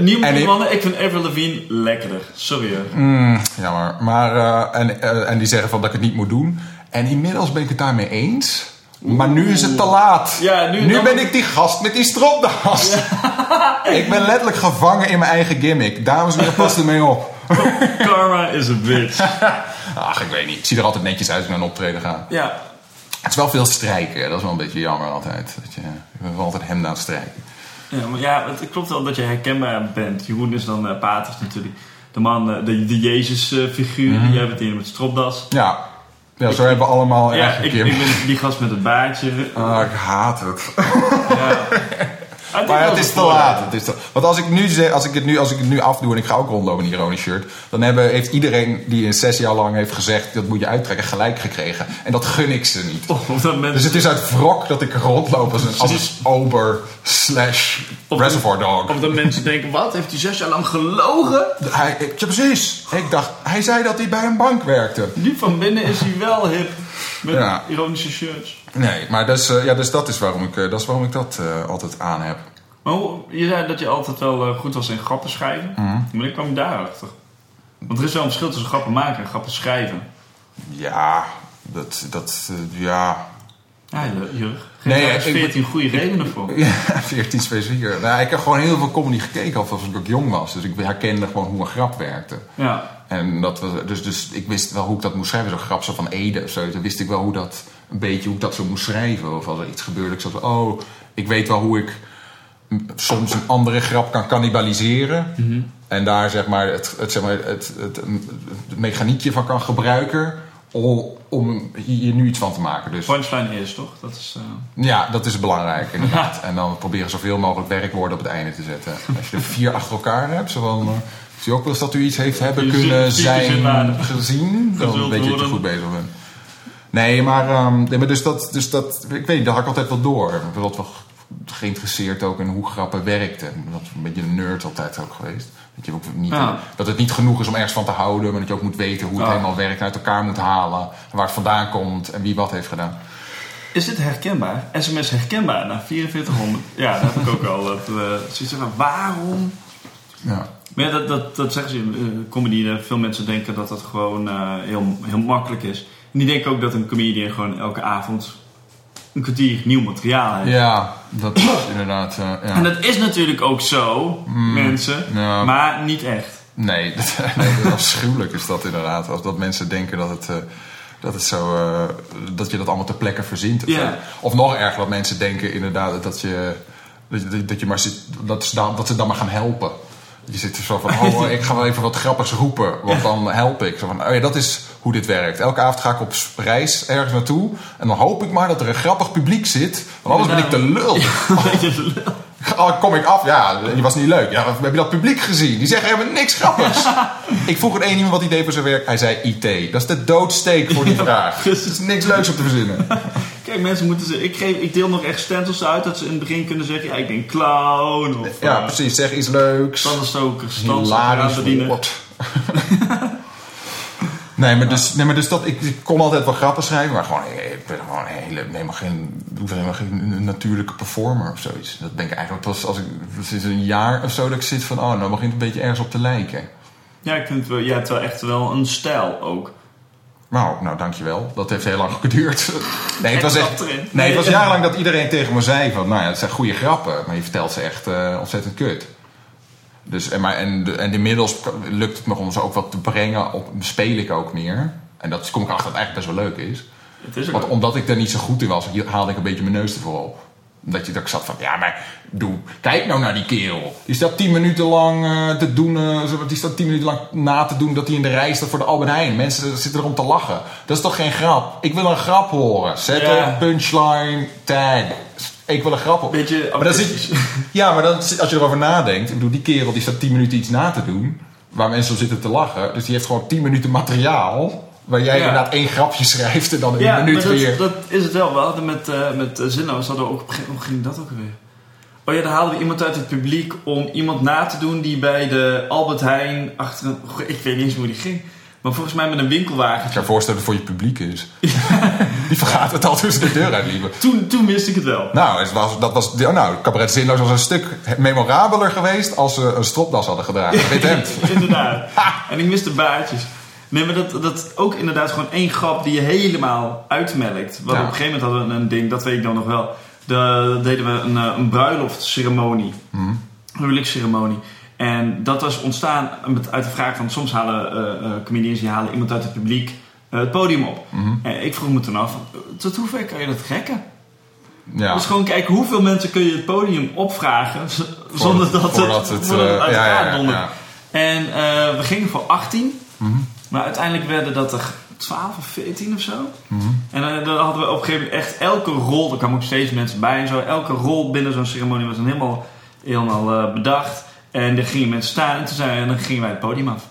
Nieuwe En ik- mannen, ik vind Avril Lavigne lekkerder. Sorry hoor. mm, jammer. Maar, eh, en, eh, en die zeggen van dat ik het niet moet doen. En inmiddels ben ik het daarmee eens. Maar nu is het te laat. Ja, nu- dan- ben ik die gast met die stropdas. [LAUGHS] ik ben letterlijk gevangen in mijn eigen gimmick. Dames en heren, pas ermee op. [LAUGHS] Karma is a bitch. [LAUGHS] Ach, ik weet niet. Ik zie er altijd netjes uit als ik naar een optreden ga. Ja. Het is wel veel strijken, dat is wel een beetje jammer altijd. Dat je, je bent wel altijd hem aan het strijken. Ja, maar ja, het klopt wel dat je herkenbaar bent. Jeroen is dan eh Paters natuurlijk. De man, eh, de, de Jezus-figuur. Mhm. Jij bent hier met stropdas. Ja, ja zo hebben we allemaal Ja, ik, ik ben die gast met het baardje. Ah, ik haat het. Ja. [LAUGHS] Ah, Maar het is te laat. Het is te- want als ik, nu zeg, als, ik het nu, als ik het nu afdoe en ik ga ook rondlopen in een ironisch shirt... dan hebben, heeft iedereen die in zes jaar lang heeft gezegd... dat moet je uittrekken, gelijk gekregen. En dat gun ik ze niet. Oh, Of dat mensen... Dus het is uit wrok dat ik rondloop als een, als een ober slash Of- reservoir dog. Of dat mensen denken, wat? Heeft hij zes jaar lang gelogen? Hij, ja, precies. Ik dacht, hij zei dat hij bij een bank werkte. Nu van binnen is hij wel hip. Met Ja. ironische shirts. Nee, maar dus, eh, ja, dus dat is waarom ik, eh, dat, is waarom ik dat eh, altijd aan heb. Maar hoe- je zei dat je altijd wel goed was in grappen schrijven. Mhm. Maar ik kwam daarachter. Want er is wel een verschil tussen grappen maken en grappen schrijven. Ja, dat, dat ja... Ja, Jurg. Nee, daar eens ik- 14 goede redenen voor. [LAUGHS] Ja, 14 specifieker. Nou, ik heb gewoon heel veel comedy gekeken al als ik ook jong was. Dus ik herkende gewoon hoe een grap werkte. Ja. En dat was, dus, dus ik wist wel hoe ik dat moest schrijven. Zo'n grap zo van Ede of zo. Toen wist ik wel hoe dat, een beetje hoe ik dat zo moest schrijven. Of als er iets gebeurde. Ik zat van, oh, ik weet wel hoe ik soms een andere grap kan cannibaliseren. En daar zeg maar het, het, zeg maar, het, het, mechaniekje van kan gebruiken. Om, om hier nu iets van te maken. Dus Punchline eerst, toch? Dat is... eh, ja, dat is belangrijk inderdaad. En dan proberen zoveel mogelijk werkwoorden op het einde te zetten. Als je er vier achter elkaar hebt, zo van... eh, zie je ook wel eens dat u iets heeft hebben kunnen zijn gezien? Dan weet je dat je goed bezig bent. Nee, maar, ehm, nee, maar dus, dat, dus dat... Ik weet niet, dat had ik altijd wel door. Ik ben altijd wel geïnteresseerd ook in hoe grappen werkten. Ben altijd een beetje een nerd altijd ook geweest. Dat, je ook niet, Ja. dat het niet genoeg is om ergens van te houden... maar dat je ook moet weten hoe het Ja. helemaal werkt... uit elkaar moet halen... en waar het vandaan komt en wie wat heeft gedaan. Is dit herkenbaar? SMS herkenbaar na 4400? Ja, dat heb ik ook al. Dat, zoiets van, waarom? Ja. Maar ja, dat, dat, dat zeggen ze in eh, comedy. Veel mensen denken dat dat gewoon eh, heel, heel makkelijk is. En die denken ook dat een comedian gewoon elke avond een kwartier nieuw materiaal heeft. Ja, dat is [COUGHS] inderdaad. eh, ja. En dat is natuurlijk ook zo, mensen. ja. Maar niet echt. Nee, dat, [LAUGHS] nee, dat is afschuwelijk is dat inderdaad. Als dat mensen denken dat het, eh, dat het zo, eh, dat je dat allemaal ter plekke verzint. Of, of nog erger, dat mensen denken inderdaad dat je, dat, je- dat je maar zit, dat ze, dan, dat ze dan maar gaan helpen. Je zit er zo van, oh, [LAUGHS] ik ga wel even wat grappigs roepen, want dan help ik. Zo van, oh ja, dat is hoe dit werkt. Elke avond ga ik op reis ergens naartoe en dan hoop ik maar dat er een grappig publiek zit, want anders ben ik te lul. [LAUGHS] Oh, [LAUGHS] kom ik af? Ja, die was niet leuk. Ja, heb je dat publiek gezien? Die zeggen helemaal niks grappigs. [LAUGHS] ik vroeg aan één iemand wat hij deed voor zijn werk. Hij zei IT. Dat is de doodsteek voor die vraag. [LAUGHS] Er is niks leuks op te verzinnen. Kijk, mensen moeten ze. Ik, geef, ik deel nog echt stencils uit dat ze in het begin kunnen zeggen: ja, ik ben clown. Of Ja, eh, precies. Zeg iets leuks. Tandenstoker, Hilarisch standsapparaatbediener. woord. Nee, maar dus, nee, maar dus dat, ik, ik kon altijd wel grappen schrijven, maar gewoon, ik ben gewoon een hele, helemaal geen, ik helemaal geen natuurlijke performer of zoiets. Dat ben ik eigenlijk pas als ik, sinds een jaar of zo dat ik zit van, oh, nou begint het een beetje ergens op te lijken. Ja, ik vind wel, jij hebt wel echt wel een stijl ook. Nou, nou, dankjewel. Dat heeft heel lang geduurd. Nee, het was echt. Nee, het was jarenlang dat iedereen tegen me zei van, nou ja, het zijn goede grappen, maar je vertelt ze echt eh, ontzettend kut. Dus, en, maar, en, en inmiddels lukt het me om ze ook wat te brengen, op, speel ik ook meer. En dat kom ik achter dat het eigenlijk best wel leuk is. Het is ook Want omdat ik er niet zo goed in was, haalde ik een beetje mijn neus ervoor op. Dat je dat ik zat van, ja, maar doe, kijk nou naar die kerel. Die staat tien minuten lang eh, te doen, zo- die staat tien minuten lang na te doen dat hij in de rij staat voor de Albert Heijn. Mensen zitten erom te lachen. Dat is toch geen grap? Ik wil een grap horen. Zet een punchline, tag. Ik wil een grap horen. Beetje Maar dan zit, [LAUGHS] ja, maar dan, als je erover nadenkt, ik bedoel, die kerel die staat tien minuten iets na te doen, waar mensen om zitten te lachen. Dus die heeft gewoon tien minuten materiaal. Waar jij Ja. inderdaad één grapje [LAUGHS] schrijft en dan in Ja, een minuut maar dat, weer. dat is het wel. We hadden met, eh met eh, Zinno's hadden we ook op hoe ging dat ook weer? Oh ja, dan haalden we iemand uit het publiek om iemand na te doen die bij de Albert Heijn achter een... [LAUGHS] Ik weet niet eens hoe die ging. Maar volgens mij met een Ik winkelwagen. kan voorstellen dat het voor je publiek is. [LAUGHS] Die vergaat het al tussen de deur uitliepen. Toen, toen wist ik het wel. Nou, het was, dat was, nou, Cabaret Zinloos was een stuk memorabeler geweest als ze een stropdas hadden gedragen. [LAUGHS] Wit inderdaad. En ik miste baardjes. Nee, maar dat, dat ook inderdaad gewoon één grap die je helemaal uitmelkt. Want Ja. op een gegeven moment hadden we een ding, dat weet ik dan nog wel. Daar deden we een, eh, een bruiloftceremonie. Mhm. Een huwelijksceremonie. En dat was ontstaan met, uit de vraag van... Soms halen eh, eh, comedians die halen iemand uit het publiek eh, het podium op. Mhm. En ik vroeg me toen af, tot hoe ver kan je dat rekken? Ja. Dus gewoon kijken hoeveel mensen kun je het podium opvragen zonder dat het, het, het uit ja, elkaar ja, ja, dondert. ja. En we gingen voor 18, Mhm. maar uiteindelijk werden dat er 12 of 14 of zo. Mhm. En dan hadden we op een gegeven moment echt elke rol, er kwamen ook steeds mensen bij en zo. Elke rol binnen zo'n ceremonie was dan helemaal, helemaal bedacht. En dan gingen mensen staan en toen en dan gingen wij het podium af.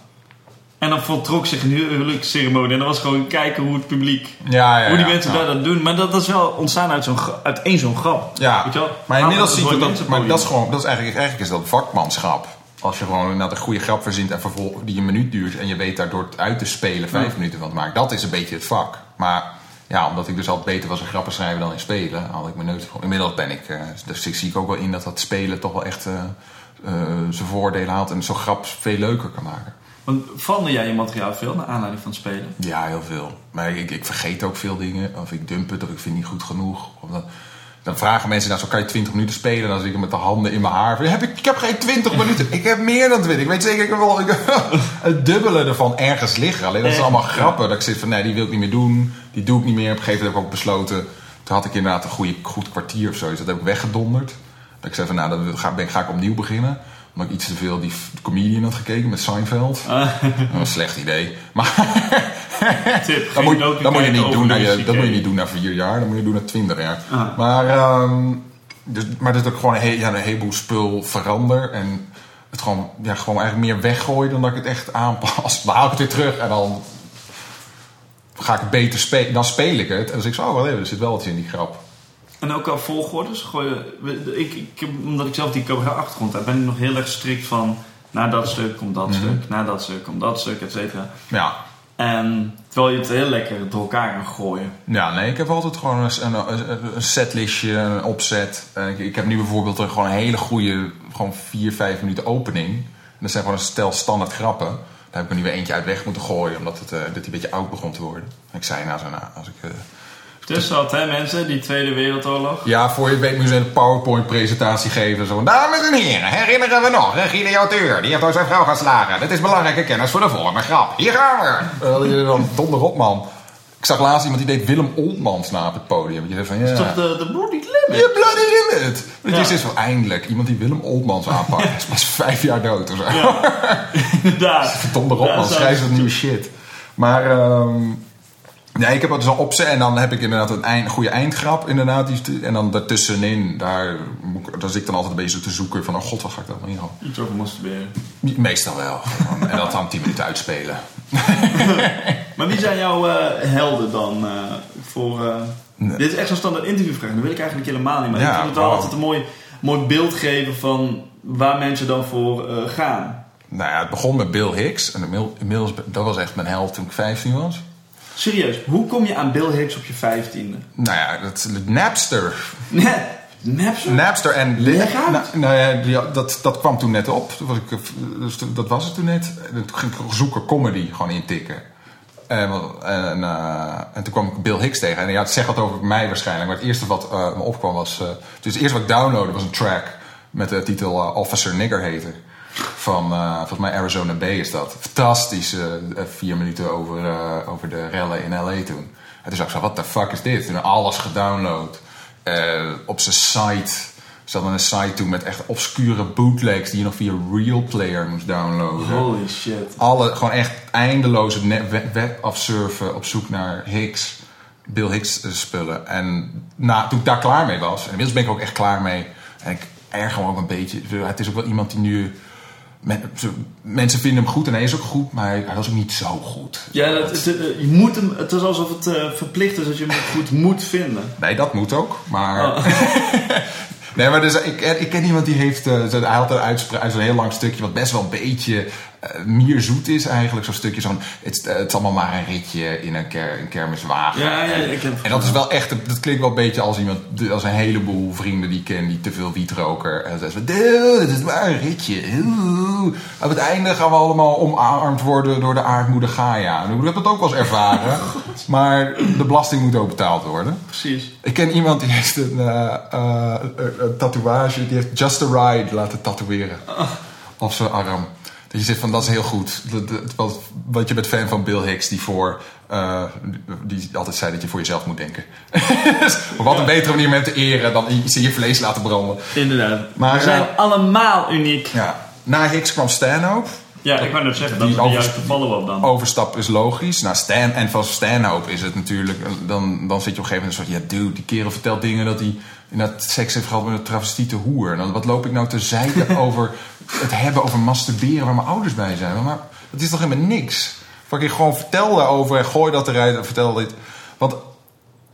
En dan voltrok zich een hu- huwelijksceremonie. En dat was gewoon kijken hoe het publiek, Ja, ja, hoe die ja, mensen daar dat doen. Maar dat, dat is wel ontstaan uit, zo'n, uit één zo'n grap. Ja, Weet je wel? maar inmiddels zie je dat, maar dat is gewoon, dat is eigenlijk, eigenlijk is dat vakmanschap. Als je gewoon inderdaad een goede grap verzint en vervolgens die een minuut duurt en je weet daar door het uit te spelen vijf minuten van te maken. Dat is een beetje het vak. Maar ja, omdat ik dus altijd beter was in grappen schrijven dan in spelen, had ik mijn neus. Inmiddels ben ik, eh, dus ik zie ik ook wel in dat dat spelen toch wel echt eh, zijn voordelen haalt en zo'n grap veel leuker kan maken. Want verander jij je materiaal veel naar aanleiding van het spelen? Ja, heel veel. Maar ik, ik vergeet ook veel dingen. Of ik dump het, of ik vind het niet goed genoeg. Of dan, dan vragen mensen, nou, zo kan je 20 minuten spelen. Dan zit ik met de handen in mijn haar. Heb ik, ik heb geen 20 [LAUGHS] minuten. Ik heb meer dan 20. Ik weet zeker, ik heb wel ik [LAUGHS] het dubbele ervan ergens liggen. Alleen dat is allemaal grappen. Dat ik zit van, nee, die wil ik niet meer doen. Die doe ik niet meer. Op een gegeven moment heb ik ook besloten. Toen had ik inderdaad een goede, goed kwartier of zoiets. Dat heb ik weggedonderd. Dat ik zei van, nou, dan ga, ben, ga ik opnieuw beginnen. Omdat ik iets te veel die comedian had gekeken met Seinfeld. Ah. Een slecht idee. Maar [LAUGHS] Tip, [LAUGHS] dat moet, docu dat moet je niet doen. je, CK. dat moet je niet doen na vier jaar. Dat moet je doen na twintig jaar. Ah. Maar, ehm, dus, maar dat ik gewoon een, he- ja, een heleboel spul verander. En het gewoon, ja, gewoon eigenlijk meer weggooi dan dat ik het echt aanpas. [LAUGHS] Dan haal ik het weer terug en dan ga ik het beter spelen. Dan speel ik het. En dan zeg ik zo, oh, wacht even, er zit wel wat in die grap. En ook al volgordes. Gooi je- we- ik, ik, omdat ik zelf die cabaret achtergrond heb, ben ik nog heel erg strikt van... Na dat stuk komt dat Mhm. stuk, na dat stuk komt dat stuk, et cetera. Ja. En terwijl je het heel lekker door elkaar kan gooien. Ja, nee, ik heb altijd gewoon een, een, setlistje, een opzet. Ik, ik heb nu bijvoorbeeld gewoon een hele goede, gewoon vier, vijf minuten opening. En dat zijn gewoon een stel standaard grappen. Daar heb ik er nu weer eentje uit weg moeten gooien, omdat het, eh, dat die een beetje oud begon te worden. En ik zei nou zo, nou, als ik... eh, Dus dat, hè mensen, die Tweede Wereldoorlog. ja, voor je weet moet je een PowerPoint-presentatie geven. Zo, dames en heren, herinneren we nog, hè, Guido auteur, die heeft door zijn vrouw geslagen. Dit is belangrijke kennis voor de volgende grap. Hier gaan we. Uh, dan donder op, man. Ik zag laatst iemand die deed Willem Oltmans na op het podium. Je zei van, ja... Dat is toch de, de bloody limit? Je bloody limit! Het Ja. is dus wel eindelijk iemand die Willem Oltmans aanpakt. Hij is pas vijf jaar dood of zo. Inderdaad. [LAUGHS] Verdomde erop, Ja, man. Schrijf wat nieuwe shit. Maar, ehm nee, ik heb het dus al opzet. En dan heb ik inderdaad een eind, goede eindgrap, inderdaad. Die, en dan daartussenin, daar, daar zit ik dan altijd een beetje te zoeken van... Oh god, wat ga ik daar nou in gaan? Iets over masturberen. Meestal wel. [LAUGHS] En dat dan tien minuten uitspelen. [LAUGHS] Maar wie zijn jouw eh, helden dan eh, voor... eh, Nee. Dit is echt zo'n standaard interviewvraag. Dat wil ik eigenlijk helemaal niet. Maar Ja, ik vind het wel altijd een mooi, mooi beeld geven van waar mensen dan voor gaan. Nou ja, het begon met Bill Hicks. En inmiddels- inmiddels, dat was echt mijn held toen ik 15 was. Serieus, hoe kom je aan Bill Hicks op je vijftiende? Nou ja, dat, Napster. Nee, Napster? Napster en... Leg uit. Nou, nou ja, dat, dat kwam toen net op. Toen was ik, eh, dus dat was het toen net. En toen ging ik zoeken comedy gewoon intikken. En, wel- en, eh, en toen kwam ik Bill Hicks tegen. En ja, het zegt wat over mij waarschijnlijk. Maar het eerste wat eh, me opkwam was... eh, dus het eerste wat ik downloadde was een track met de titel eh, Officer Nigger Hater. Van, eh, volgens mij Arizona Bay is dat. Fantastische eh, vier minuten over, eh, over de rellen in L.A. toen. En toen zag ik zo, what the fuck is dit? Toen alles gedownload. Op zijn site. Ze hadden een site toen met echt obscure bootlegs die je nog via Real Player moest downloaden. Holy shit. Alle, gewoon echt eindeloze web, web afsurfen op zoek naar Hicks. Bill Hicks spullen. En na, toen ik daar klaar mee was, en inmiddels ben ik ook echt klaar mee. En ik erger me ook een beetje. Het is ook wel iemand die nu. Mensen vinden hem goed en hij is ook goed, maar hij, was ook niet zo goed. Ja, het, eh, je moet hem, het is alsof het eh, verplicht is dat je hem goed moet vinden. Nee, dat moet ook. Maar. Oh. [LAUGHS] nee, maar dus, ik, ik ken iemand die heeft. eh, hij had een uitspraak, zo'n heel lang stukje, wat best wel een beetje. Eh mierzoet is eigenlijk. Zo'n stukje van. Het, is- het is allemaal maar een ritje in een, ker, een kermiswagen. Ja, ja, en, ik heb het en dat is wel echt. Dat klinkt wel een beetje als iemand. Als een heleboel vrienden die ik ken die te veel wiet roken. En dan zeggen ze: "Dude, Het is maar een ritje. Oeh." Op het einde gaan we allemaal omarmd worden door de aardmoeder Gaia. Ik heb dat ook wel eens ervaren. [LAUGHS] maar de belasting moet ook betaald worden. Precies. Ik ken iemand die heeft een, eh, eh, een- een tatoeage. Die heeft Just a Ride laten tatoeëren. Op zijn arm. Je zegt van dat is heel goed. Dat- dat- Want, want je bent fan van Bill Hicks die voor eh, die altijd zei dat je voor jezelf moet denken. Dus [LAUGHS] wat een betere manier om hem te eren dan je je vlees laten branden. Inderdaad. Maar, we zijn eh, allemaal uniek. Ja. Na Hicks kwam Stanhope. Ja, ik wou net zeggen, dat is de juiste follow-up dan. Overstap is logisch. Nou, Stan, en van Stanhope is het natuurlijk... Dan, dan zit je op een gegeven moment een soort... Ja, dude, die kerel vertelt dingen dat hij inderdaad seks heeft gehad met een travestiete hoer. En dan, wat loop ik nou te zeiken [LAUGHS] over het hebben over masturberen waar mijn ouders bij zijn? Maar dat is toch helemaal niks? Fucking gewoon vertel daarover en gooi dat eruit en vertel dit. Want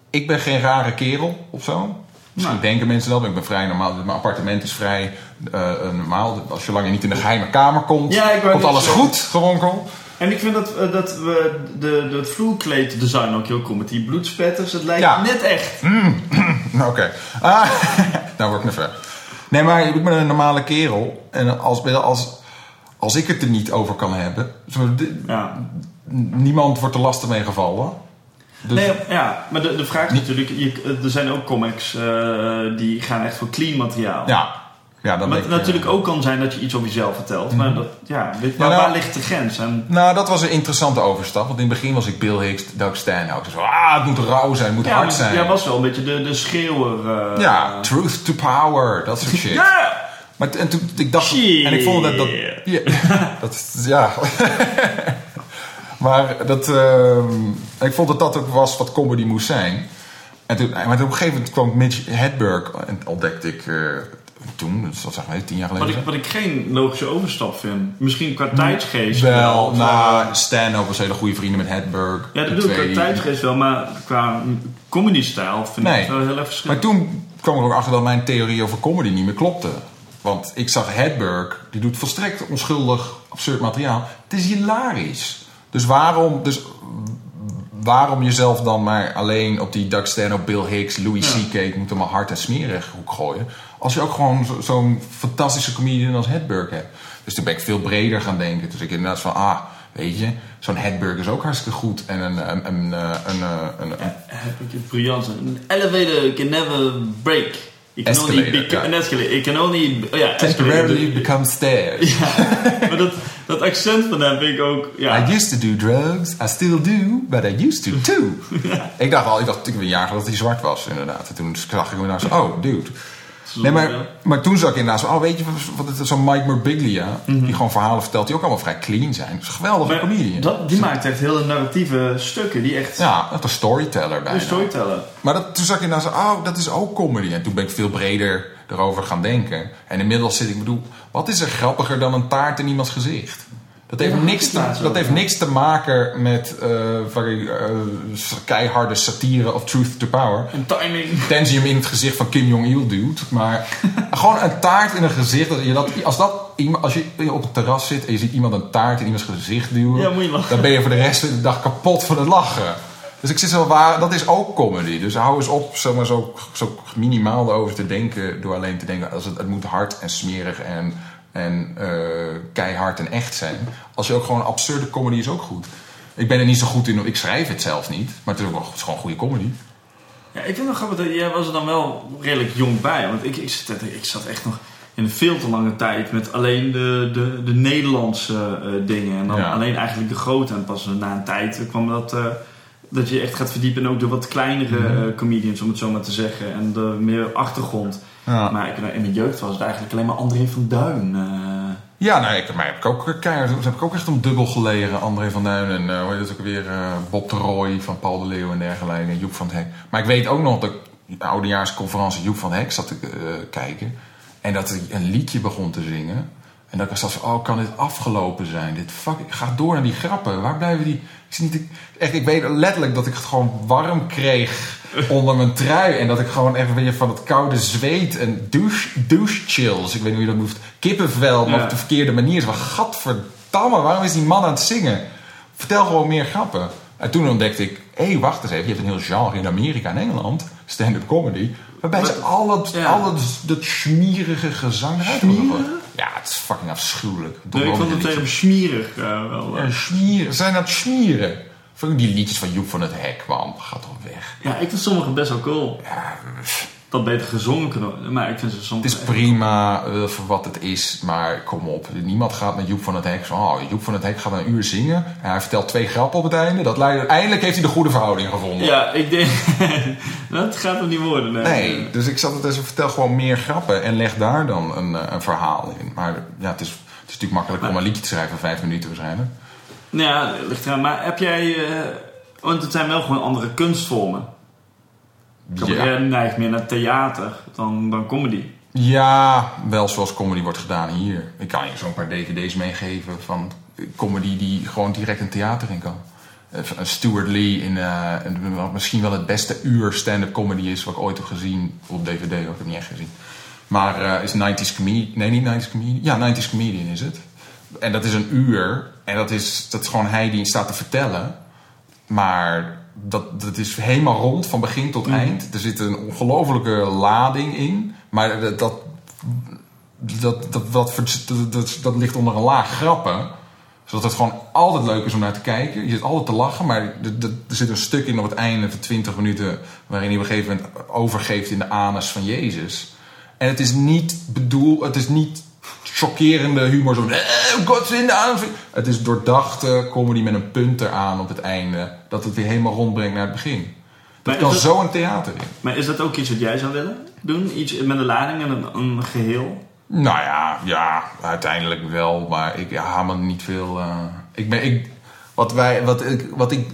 ik ben geen rare kerel of zo. Misschien Nee. denken mensen dat, maar ik ben vrij normaal. Mijn appartement is vrij eh, eh, normaal. Als je lang niet in de geheime kamer komt, Ja, komt alles zeggen. goed. En ik vind dat, eh, dat we de, de, het vloerkleeddesign ook heel cool met die bloedspetters. Het lijkt Ja. net echt. [CLEARS THROAT] Nou, Oké. Ah, [LAUGHS] nou word ik ver. Nee, maar ik ben een normale kerel. En als, als, als ik het er niet over kan hebben... Ja. Niemand wordt er lastig mee gevallen. Dus, Nee, ja, maar de, de vraag is natuurlijk, je, er zijn ook comics eh, die gaan echt voor clean materiaal. ja. Ja, dan Maar het natuurlijk ook kan zijn dat je iets over jezelf vertelt. Maar dat, ja, weet- waar, nou- waar ligt de grens? En, Nou, dat was een interessante overstap. Want in het begin was ik Bill Hicks, Doug Stanhope. Dus ah, het moet rauw zijn, het moet ja, hard zijn. jij was wel een beetje de, de schreeuwer. eh, ja, truth to power, dat soort [LAUGHS] shit. Ja! Maar en toen ik dacht Shit. en ik vond dat dat ja, [LAUGHS] dat ja. [LAUGHS] maar dat ehm, ik vond dat dat ook was wat comedy moest zijn. En toen, maar op een gegeven moment kwam Mitch Hedberg en ontdekte ik eh, toen, dus dat zeg maar tien jaar Wat geleden. ik, wat ik geen logische overstap vind. Misschien qua tijdsgeest wel, of, nou, eh, Stanhope was hele goede vrienden met Hedberg. Ja, dat bedoel ik qua tijdsgeest wel. Maar qua comedy-stijl vind Nee. ik het wel heel erg Maar verschillend. toen kwam ik ook achter dat mijn theorie over comedy niet meer klopte. Want ik zag Hedberg, die doet volstrekt onschuldig, absurd materiaal. Het is hilarisch. Dus waarom, dus waarom jezelf dan maar alleen op die Doug Stanhope, Bill Hicks, Louis Ja. C.K. ik moet hem maar hard en smerig hoek gooien. Als je ook gewoon zo- zo'n fantastische comedian als Hedberg hebt. Dus toen ben ik veel breder gaan denken. Dus ik inderdaad van, ah, weet je, zo'n Hedberg is ook hartstikke goed. En een, een, een, eh, een, eh, een, een, heb ik het briljant. An elevator can never break. It can only Escalator, be, ja. An escalator. It can only... Oh ja, temporarily become stairs. [LAUGHS] Ja, maar dat, dat accent van hem vind ik ook... Ja, I used to do drugs, I still do, but I used to too. [LAUGHS] Ik dacht al, ik dacht ik een jaar geleden dat hij zwart was, inderdaad. En toen zag ik hem nou zo, oh, dude. Nee, maar, maar toen zag ik inderdaad zo, oh, weet je, wat het is zo'n Mike Birbiglia, die gewoon verhalen vertelt die ook allemaal vrij clean zijn. Dat geweldige comedian. dat, die maakt echt hele narratieve stukken die echt... Ja, echt een storyteller bijna. Een storyteller. Maar dat, toen zag ik inderdaad zo, oh, dat is ook comedy. En toen ben ik veel breder erover gaan denken. En inmiddels zit ik, bedoel, wat is er grappiger dan een taart in iemands gezicht? Dat heeft, niks, te, dat heeft niks te maken met eh, eh, keiharde satire of truth to power. En timing. Hem in het gezicht van Kim Jong-il duwt. Maar [LAUGHS] gewoon een taart in een gezicht. Dat je dat, als, dat, als je op het terras zit en je ziet iemand een taart in iemands gezicht duwen. Ja, moet je lachen. Dan ben je voor de rest van de dag kapot van het lachen. Dus ik zit zo waar, dat is ook comedy. Dus hou eens op zeg maar, zo, zo minimaal erover te denken. Door alleen te denken, als het, het moet hard en smerig en, en eh, keihard en echt zijn. Als je ook gewoon absurde comedy is ook goed. Ik ben er niet zo goed in, ik schrijf het zelf niet. Maar het is, ook wel, het is gewoon goede comedy. Ja, ik vind het grappig dat jij was er dan wel redelijk jong bij. Want ik, ik, zat, ik zat echt nog in een veel te lange tijd met alleen de, de, de Nederlandse eh, dingen. En dan Ja. alleen eigenlijk de grote. En pas na een tijd kwam dat, eh, dat je echt gaat verdiepen ook de wat kleinere Mhm. eh, comedians, om het zo maar te zeggen. En de meer achtergrond. Ja. Maar ik, in mijn jeugd was het eigenlijk alleen maar André van Duin. eh. Ja, nou, ik, mij heb ik ook keihard, toen heb ik ook echt om dubbel gelegen. André van Duin en eh, hoe heet het ook weer, eh, Bob de Roy van Paul de Leeuw en dergelijke. En Joep van het Hek. Maar ik weet ook nog dat ik de oudejaarsconferentie Joep van het Hek zat te eh, kijken. En dat hij een liedje begon te zingen. En dat ik zat van, oh, kan dit afgelopen zijn? Dit fuck, ik ga door naar die grappen. Waar blijven die? Ik, zie niet, echt, ik weet letterlijk dat ik het gewoon warm kreeg [LAUGHS] onder mijn trui. En dat ik gewoon echt weer van het koude zweet en douche, douche chills. Ik weet niet hoe je dat moet. Kippenvel, maar Ja. op de verkeerde manier. Van, gadverdamme, waarom is die man aan het zingen? Vertel gewoon meer grappen. En toen ontdekte ik, hé, hey, wacht eens even. Je hebt een heel genre in Amerika en Engeland. Stand-up comedy. Waarbij ze al het, Ja. al het, dat schmierige gezang hebben. Ja, het is fucking afschuwelijk. Nee, ik vond het tegen smerig eh, wel. eh. Ja, schmieren. Zijn dat schmieren? Vond ik die liedjes van Joep van het Hek, man. Gaat toch weg. Ja, ik vind sommige best wel cool. Ja, dat beter gezongen kunnen worden. Maar ik vind ze soms... Het is prima eh, voor wat het is, maar kom op. Niemand gaat met Joep van het Hek van... Oh, Joep van het Hek gaat een uur zingen. En hij vertelt twee grappen op het einde. Dat leidt, eindelijk heeft hij de goede verhouding gevonden. Ja, ik denk... [LAUGHS] dat gaat er niet worden. Nee. Nee, dus ik zat het eens vertel gewoon meer grappen en leg daar dan een, eh, een verhaal in. Maar ja, het is, het is natuurlijk makkelijk om een liedje te schrijven van vijf minuten waarschijnlijk. Nou ja, ligt eraan. Maar heb jij... eh, want het zijn wel gewoon andere kunstvormen. Cabaret neigt meer naar theater dan, dan comedy. Ja, wel zoals comedy wordt gedaan hier. Ik kan je zo'n paar dvd's meegeven van comedy die gewoon direct een theater in kan. Eh, Stuart Lee in eh, wat misschien wel het beste uur stand-up comedy is wat ik ooit heb gezien op dvd. Ik heb het niet echt gezien. Maar eh, is 90s Comedian. Nee, niet 90s Comedian. Ja, 90s Comedian is het. En dat is een uur. En dat is, dat is gewoon hij die staat te vertellen. Maar dat, dat is helemaal rond, van begin tot eind. Er zit een ongelofelijke lading in. Maar dat, dat, dat, dat, dat, dat, ligt onder een laag grappen. Zodat het gewoon altijd leuk is om naar te kijken. Je zit altijd te lachen, maar er zit een stuk in op het einde van 20 minuten... waarin hij op een gegeven moment overgeeft in de anus van Jezus. En het is niet bedoeld, het is niet chockerende humor. Zo, eh, God in de. Het is doordachte comedy met een punt eraan op het einde. Dat het weer helemaal rondbrengt naar het begin. Dat kan zo een theater in. Maar is dat ook iets wat jij zou willen doen? Iets met een lading en een, een geheel? Nou ja, ja, uiteindelijk wel, maar ik haal me niet veel. eh, ik ben, ik, wat wij, wat ik, wat ik,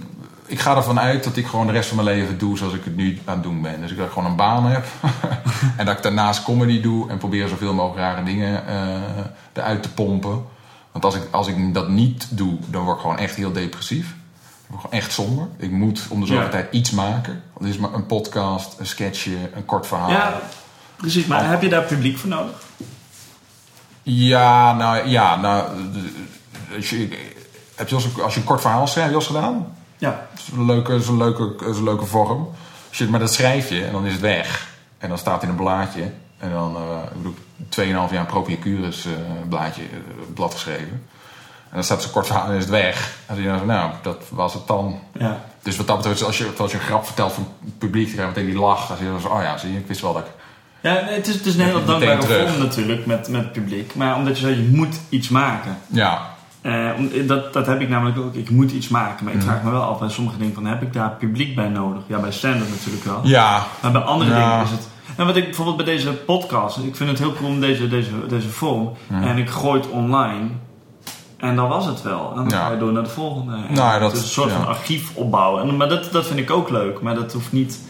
ik ga ervan uit dat ik gewoon de rest van mijn leven doe zoals ik het nu aan het doen ben. Dus ik dat ik gewoon een baan heb [LAUGHS] en dat ik daarnaast comedy doe en probeer zoveel mogelijk rare dingen eh, eruit te pompen. Want als ik, als ik dat niet doe, dan word ik gewoon echt heel depressief. Ik word gewoon echt somber. Ik moet om de zoveel Ja. tijd iets maken. Dat is maar een podcast, een sketchje, een kort verhaal. Ja, precies. Maar heb je daar publiek voor nodig? Ja, nou ja, nou. eh, Als je, heb je als, als je een kort verhaal schrijft, gedaan? Ja. Dat is een leuke, is een leuke, is een leuke vorm. Als je, maar dat schrijf je en dan is het weg. En dan staat het in een blaadje. En dan, eh ik bedoel, 2,5 jaar Propiacurus eh blaadje, eh, blad geschreven. En dan staat zo'n kort verhaal en is het weg. En dan denk je nou, dat was het dan. ja. Dus wat dat betreft, als je, als je een grap vertelt van het publiek, dan krijg je meteen die lach. Dan zie je oh ja, zie je, ik wist wel dat ik... Ja, het is, het is een hele dankbare vorm natuurlijk met, met het publiek. Maar omdat je zei, je moet iets maken. Ja, Eh, om- dat, dat heb ik namelijk ook. Ik moet iets maken. Maar ik vraag me wel af bij sommige dingen van, heb ik daar publiek bij nodig? Ja, bij stand-up natuurlijk wel. ja, Maar bij andere Ja. dingen is het... En wat ik bijvoorbeeld bij deze podcast... Ik vind het heel cool om deze, deze, deze vorm. En ik gooi het online. En dan was het wel. En dan ga je door naar de volgende. En Nou, dat- is een soort van archief opbouwen. En, maar dat, dat vind ik ook leuk. Maar dat hoeft niet...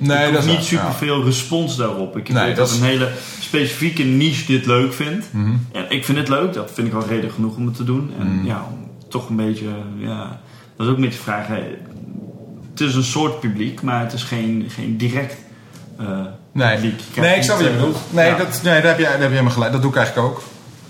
nee, ik dat is niet waar, ja. superveel respons daarop. Ik Nee, weet dat dat is- een hele specifieke niche dit leuk vindt. Mhm. En ik vind het leuk. Dat vind ik al reden genoeg om het te doen. En Mhm. ja, om toch een beetje... Ja, dat is ook een beetje vraag. hè. Het is een soort publiek, maar het is geen, geen direct eh, Nee, publiek. Nee ik snap wat je eh, bedoelt. Nee, ja. dat, nee daar, heb je, daar heb je helemaal gelijk. Dat doe ik eigenlijk ook.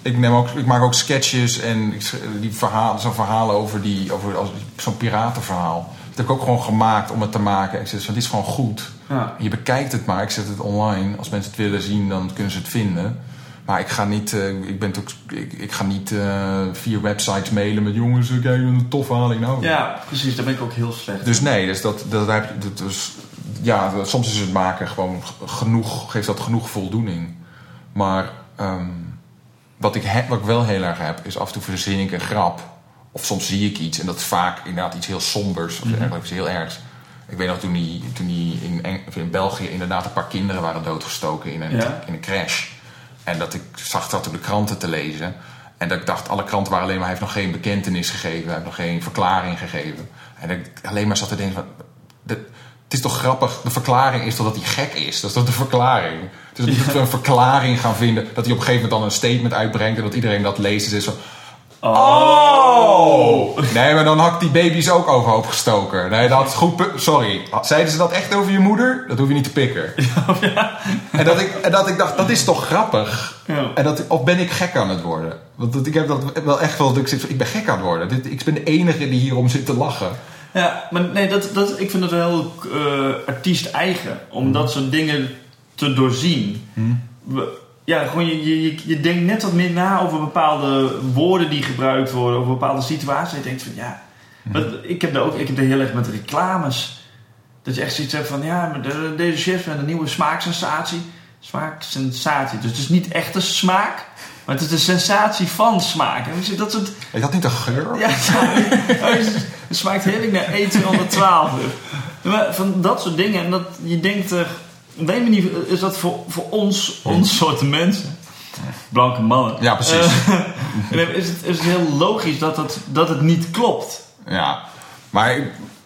Ik, neem ook, ik maak ook sketches en ik, sch- die verhalen, zo'n verhalen over, die, over als, zo'n piratenverhaal. Heb ik ook gewoon gemaakt om het te maken. Ik zeg, van, dit is gewoon goed. Ja. Je bekijkt het maar, ik zet het online. Als mensen het willen zien, dan kunnen ze het vinden. Maar ik ga niet, eh, ik ben toch, ik, ik ga niet eh, vier websites mailen met jongens, eh, kijk, wat een tof verhaal ik nou. Ja, precies. Daar ben ik ook heel slecht. Dus nee, dus dat, dat, heb dat is, ja, soms is het maken gewoon genoeg, geeft dat genoeg voldoening. Maar ehm, wat, ik heb, wat ik wel heel erg heb, is af en toe verzin ik een grap. Of soms zie ik iets en dat is vaak inderdaad iets heel sombers of eigenlijk iets heel ergs. Ik weet nog toen, die, toen die in, Eng- in België inderdaad een paar kinderen waren doodgestoken in een, Ja. in een crash. En dat ik zag dat op de kranten te lezen. En dat ik dacht, alle kranten waren alleen maar, hij heeft nog geen bekentenis gegeven, hij heeft nog geen verklaring gegeven. En dat ik alleen maar zat te denken van, het is toch grappig, de verklaring is toch dat hij gek is. Dat is toch de verklaring. Dus dat we een verklaring gaan vinden, dat hij op een gegeven moment dan een statement uitbrengt en dat iedereen dat leest is zo, Oh! Nee, maar dan had ik die baby's ook overhoop gestoken. Nee, dat is goed. Sorry. Zeiden ze dat echt over je moeder? Dat hoef je niet te pikken. [LAUGHS] En, dat ik, en dat ik dacht, dat is toch grappig? Ja. En dat, of ben ik gek aan het worden? Want dat, ik heb dat wel echt wel. dat Ik, ik ben gek aan het worden. Dit, ik ben de enige die hierom zit te lachen. Ja, maar nee, dat, dat, ik vind wel heel eh, artiest-eigen. Om dat soort dingen te doorzien. We- ja, gewoon je, je, je, denkt net wat meer na over bepaalde woorden die gebruikt worden. Over bepaalde situaties. En je denkt van ja... wat- ik, heb daar ook, ik heb daar heel erg met reclames. Dat je echt zoiets hebt van, ja, maar de- deze chips met een nieuwe smaaksensatie. Smaaksensatie. Dus het is niet echt een smaak, maar het is de sensatie van smaak. En dat soort... Is dat niet een geur? Ja, het [LAUGHS] het smaakt heerlijk naar E212. Maar van dat soort dingen. En dat je denkt er... Op een manier is dat voor, voor ons, ons soorten mensen. Blanke mannen. Ja, precies. Eh, [LAUGHS] is, het, is het heel logisch dat het, dat het niet klopt. Ja, maar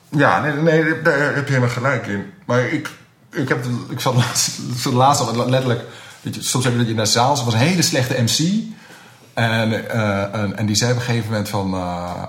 ja, nee, nee, daar heb je helemaal gelijk in. Maar ik, ik, heb, ik zat laatst, zat laatst al letterlijk, weet je, soms heb je dat je naar de zaal, ze was een hele slechte MC. En, eh, en, en die zei op een gegeven moment van, eh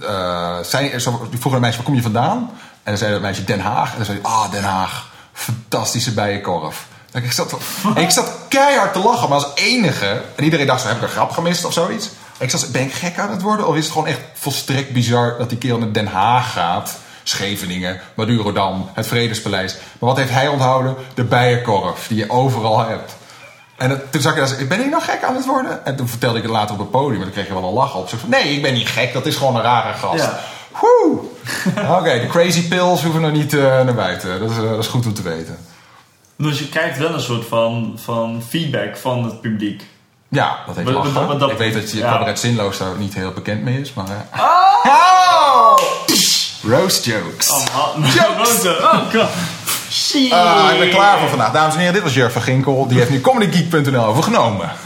eh, zei, zo, die vroeg aan een meisje, waar kom je vandaan? En dan zei dat meisje Den Haag. En dan zei hij, ah, Den Haag, fantastische bijenkorf. En Ik zat, ik zat keihard te lachen, maar als enige. En iedereen dacht, heb ik een grap gemist of zoiets? Ik zat, ben ik gek aan het worden? Of is het gewoon echt volstrekt bizar dat die kerel naar Den Haag gaat? Scheveningen, Madurodam, het Vredespaleis. Maar wat heeft hij onthouden? De bijenkorf, die je overal hebt. En toen zag ik, dat, ben ik nou gek aan het worden? En toen vertelde ik het later op het podium. En dan kreeg je wel een lach op. Zo van, nee, ik ben niet gek. Dat is gewoon een rare gast. [LAUGHS] Oké, de crazy pills hoeven nog niet eh, naar buiten. Dat is, eh, dat is goed om te weten. Dus je krijgt wel een soort van, van feedback van het publiek. Ja, dat heeft lachen. dat- ik weet dat je ja. cabaret zinloos daar niet heel bekend mee is. Maar, eh. Oh! Roast jokes. Oh, [LAUGHS] Jokes! oh god. Shit. Ah, ik ben klaar voor vandaag. Dames en heren, dit was Jurf van Ginkel. Die heeft nu comedygeek.nl overgenomen. [LAUGHS]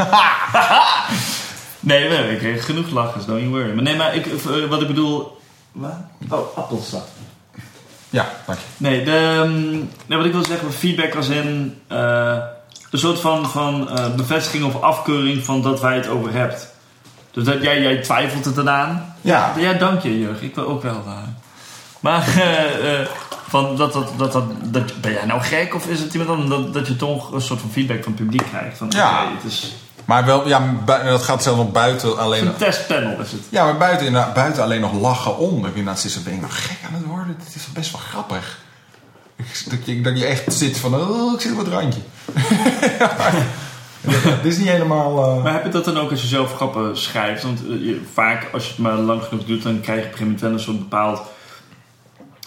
Nee, nee, ik kreeg genoeg lachers, don't you worry. Maar nee, maar ik, wat ik bedoel... Wat? Oh, appelsap. ja, dank je. Nee, de, ehm, nee, wat ik wil zeggen, feedback als in eh, een soort van, van eh, bevestiging of afkeuring van dat wij het over hebt. Dus dat jij, jij twijfelt het eraan. Ja. Ja, dank je, Jurg. Ik wil ook wel. maar [LAUGHS] eh, eh, van dat, dat, dat, dat, dat, ben jij nou gek of is het iemand anders? Dat, dat je toch een soort van feedback van het publiek krijgt. Van, Ja. het is Maar wel, ja, dat gaat zelfs nog buiten alleen... een testpanel is het. Ja, maar buiten, buiten alleen nog lachen om. Je inderdaad zit, zo, ben ik nou gek aan het worden? Dit is best wel grappig. Ik- Dat je, dat je echt zit van, oh, ik zit op het randje. [LAUGHS] Dit is niet helemaal... eh, Maar heb je dat dan ook als je zelf grappen schrijft? Want eh, je- vaak als je het maar lang genoeg doet, dan krijg je op een gegeven moment wel een soort bepaald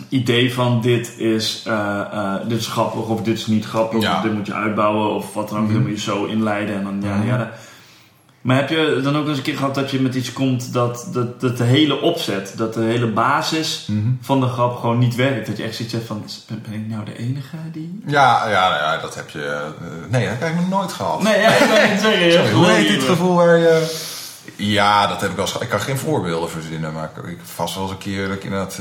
idee van dit is, eh, eh, dit is grappig of dit is niet grappig Ja. of dit moet je uitbouwen of wat dan ook. Mhm. Dan moet je zo inleiden en dan ja, Mhm. ja. Maar heb je dan ook eens een keer gehad dat je met iets komt dat, dat, dat de hele opzet, dat de hele basis mhm. van de grap gewoon niet werkt? Dat je echt zoiets hebt van, ben, ik nou de enige die... Ja, ja, ja, dat heb je... eh, nee, dat heb ik nog nooit gehad. Nee, ja, ik niet zeggen. [LAUGHS] Hoe heet dit dit gevoel waar je... Ja, dat heb ik wel eens... Ik kan geen voorbeelden verzinnen, maar ik, vast wel eens een keer dat ik inderdaad...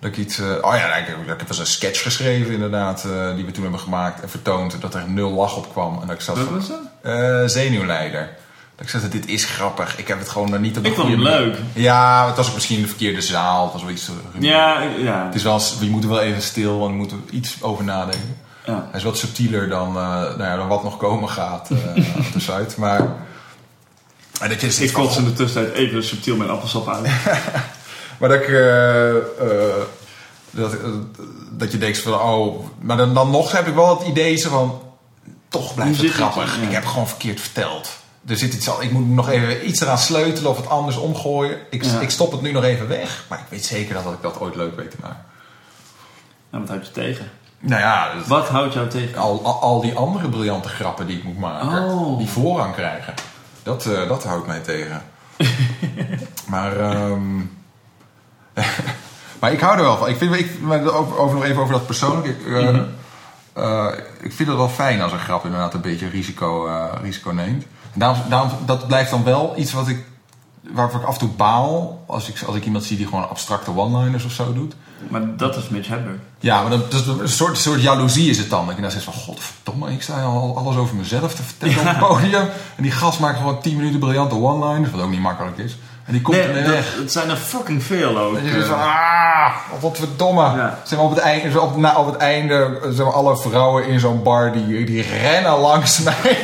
dat ik iets... eh, oh ja, ik, ik heb eens een sketch geschreven inderdaad, eh, die we toen hebben gemaakt en vertoond. Dat er nul lach op kwam. En dat ik zat Wat van, was dat? eh, zenuwleider. Dat ik zei, dit is grappig. Ik heb het gewoon niet op de Ik vond manier- leuk. Ja, het was ook misschien de verkeerde zaal. Het was wel iets... Ja, ja. Het is wel, we moeten wel even stil, want we moeten iets over nadenken. ja. Hij is wat subtieler dan, nou ja, dan wat nog komen gaat [LAUGHS] op de site. Maar en dat je zit Ik kots in de tussentijd even subtiel mijn appelsap uit. [LAUGHS] Maar dat ik... eh, eh, dat, eh, dat je denkt van, oh... Maar dan, dan nog heb ik wel het idee zo van... Toch blijft het grappig. Ja. Ik heb gewoon verkeerd verteld. Er zit iets al, ik moet nog even iets eraan sleutelen of het anders omgooien. Ik, Ja. ik stop het nu nog even weg. Maar ik weet zeker dat ik dat ooit leuk weet te maken. Nou, wat houdt je tegen? Nou ja, Wat houdt jou tegen? al, al, al die andere briljante grappen die ik moet maken. Oh. Die voorrang krijgen. Dat, dat houdt mij tegen. [LAUGHS] maar, ehm, [LAUGHS] maar ik hou er wel van. Ik vind, ik, maar over, over, nog even over dat persoonlijk. Ik, eh, Mhm. eh, ik vind het wel fijn als een grap inderdaad een beetje risico, eh, risico neemt. En daarom, daarom, dat blijft dan wel iets wat ik, waarvoor ik af en toe baal. Als ik, als ik iemand zie die gewoon abstracte one-liners of zo doet. Maar dat is Mitch Hedberg. Ja, maar dat, dat is een soort, soort jaloezie is het dan. Dat je dan zegt van, godverdomme, ik sta al alles over mezelf te vertellen op het podium. En die gast maakt gewoon 10 minuten briljante one-liners, wat ook niet makkelijk is. En die komt Nee, ermee weg. het zijn er fucking veel ook. En je zegt eh. van, ah, wat verdomme. Ja. Zeg maar op, het einde, op, na, op het einde, zeg maar, alle vrouwen in zo'n bar, die, die rennen langs [LAUGHS] mij.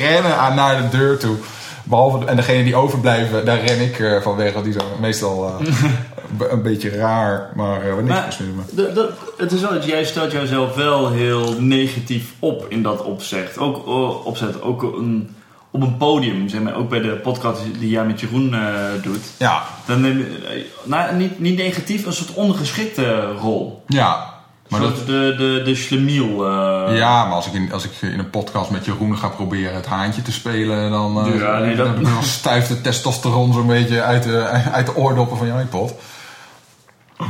rennen aan naar de deur toe. Behalve, en degene die overblijven, daar ren ik eh, van weg. Want die zijn meestal eh, [LAUGHS] een beetje raar, maar uh, niks Maar de- de- het is wel dat jij stelt jouzelf wel heel negatief op in dat opzet. Ook, eh, opzet, ook een op een podium, zeg maar, ook bij de podcast die jij met Jeroen eh, doet, Ja, dan neem je, eh, nou, niet, niet negatief, een soort ondergeschikte rol. ja. Maar dat, de, de, de schlemiel. eh, ja, maar als ik, in, als ik in een podcast met Jeroen ga proberen het haantje te spelen, dan, Ja, nee, dat- dan, dan stuift de testosteron zo'n beetje uit de, [LAUGHS] uit de oordoppen van je iPod.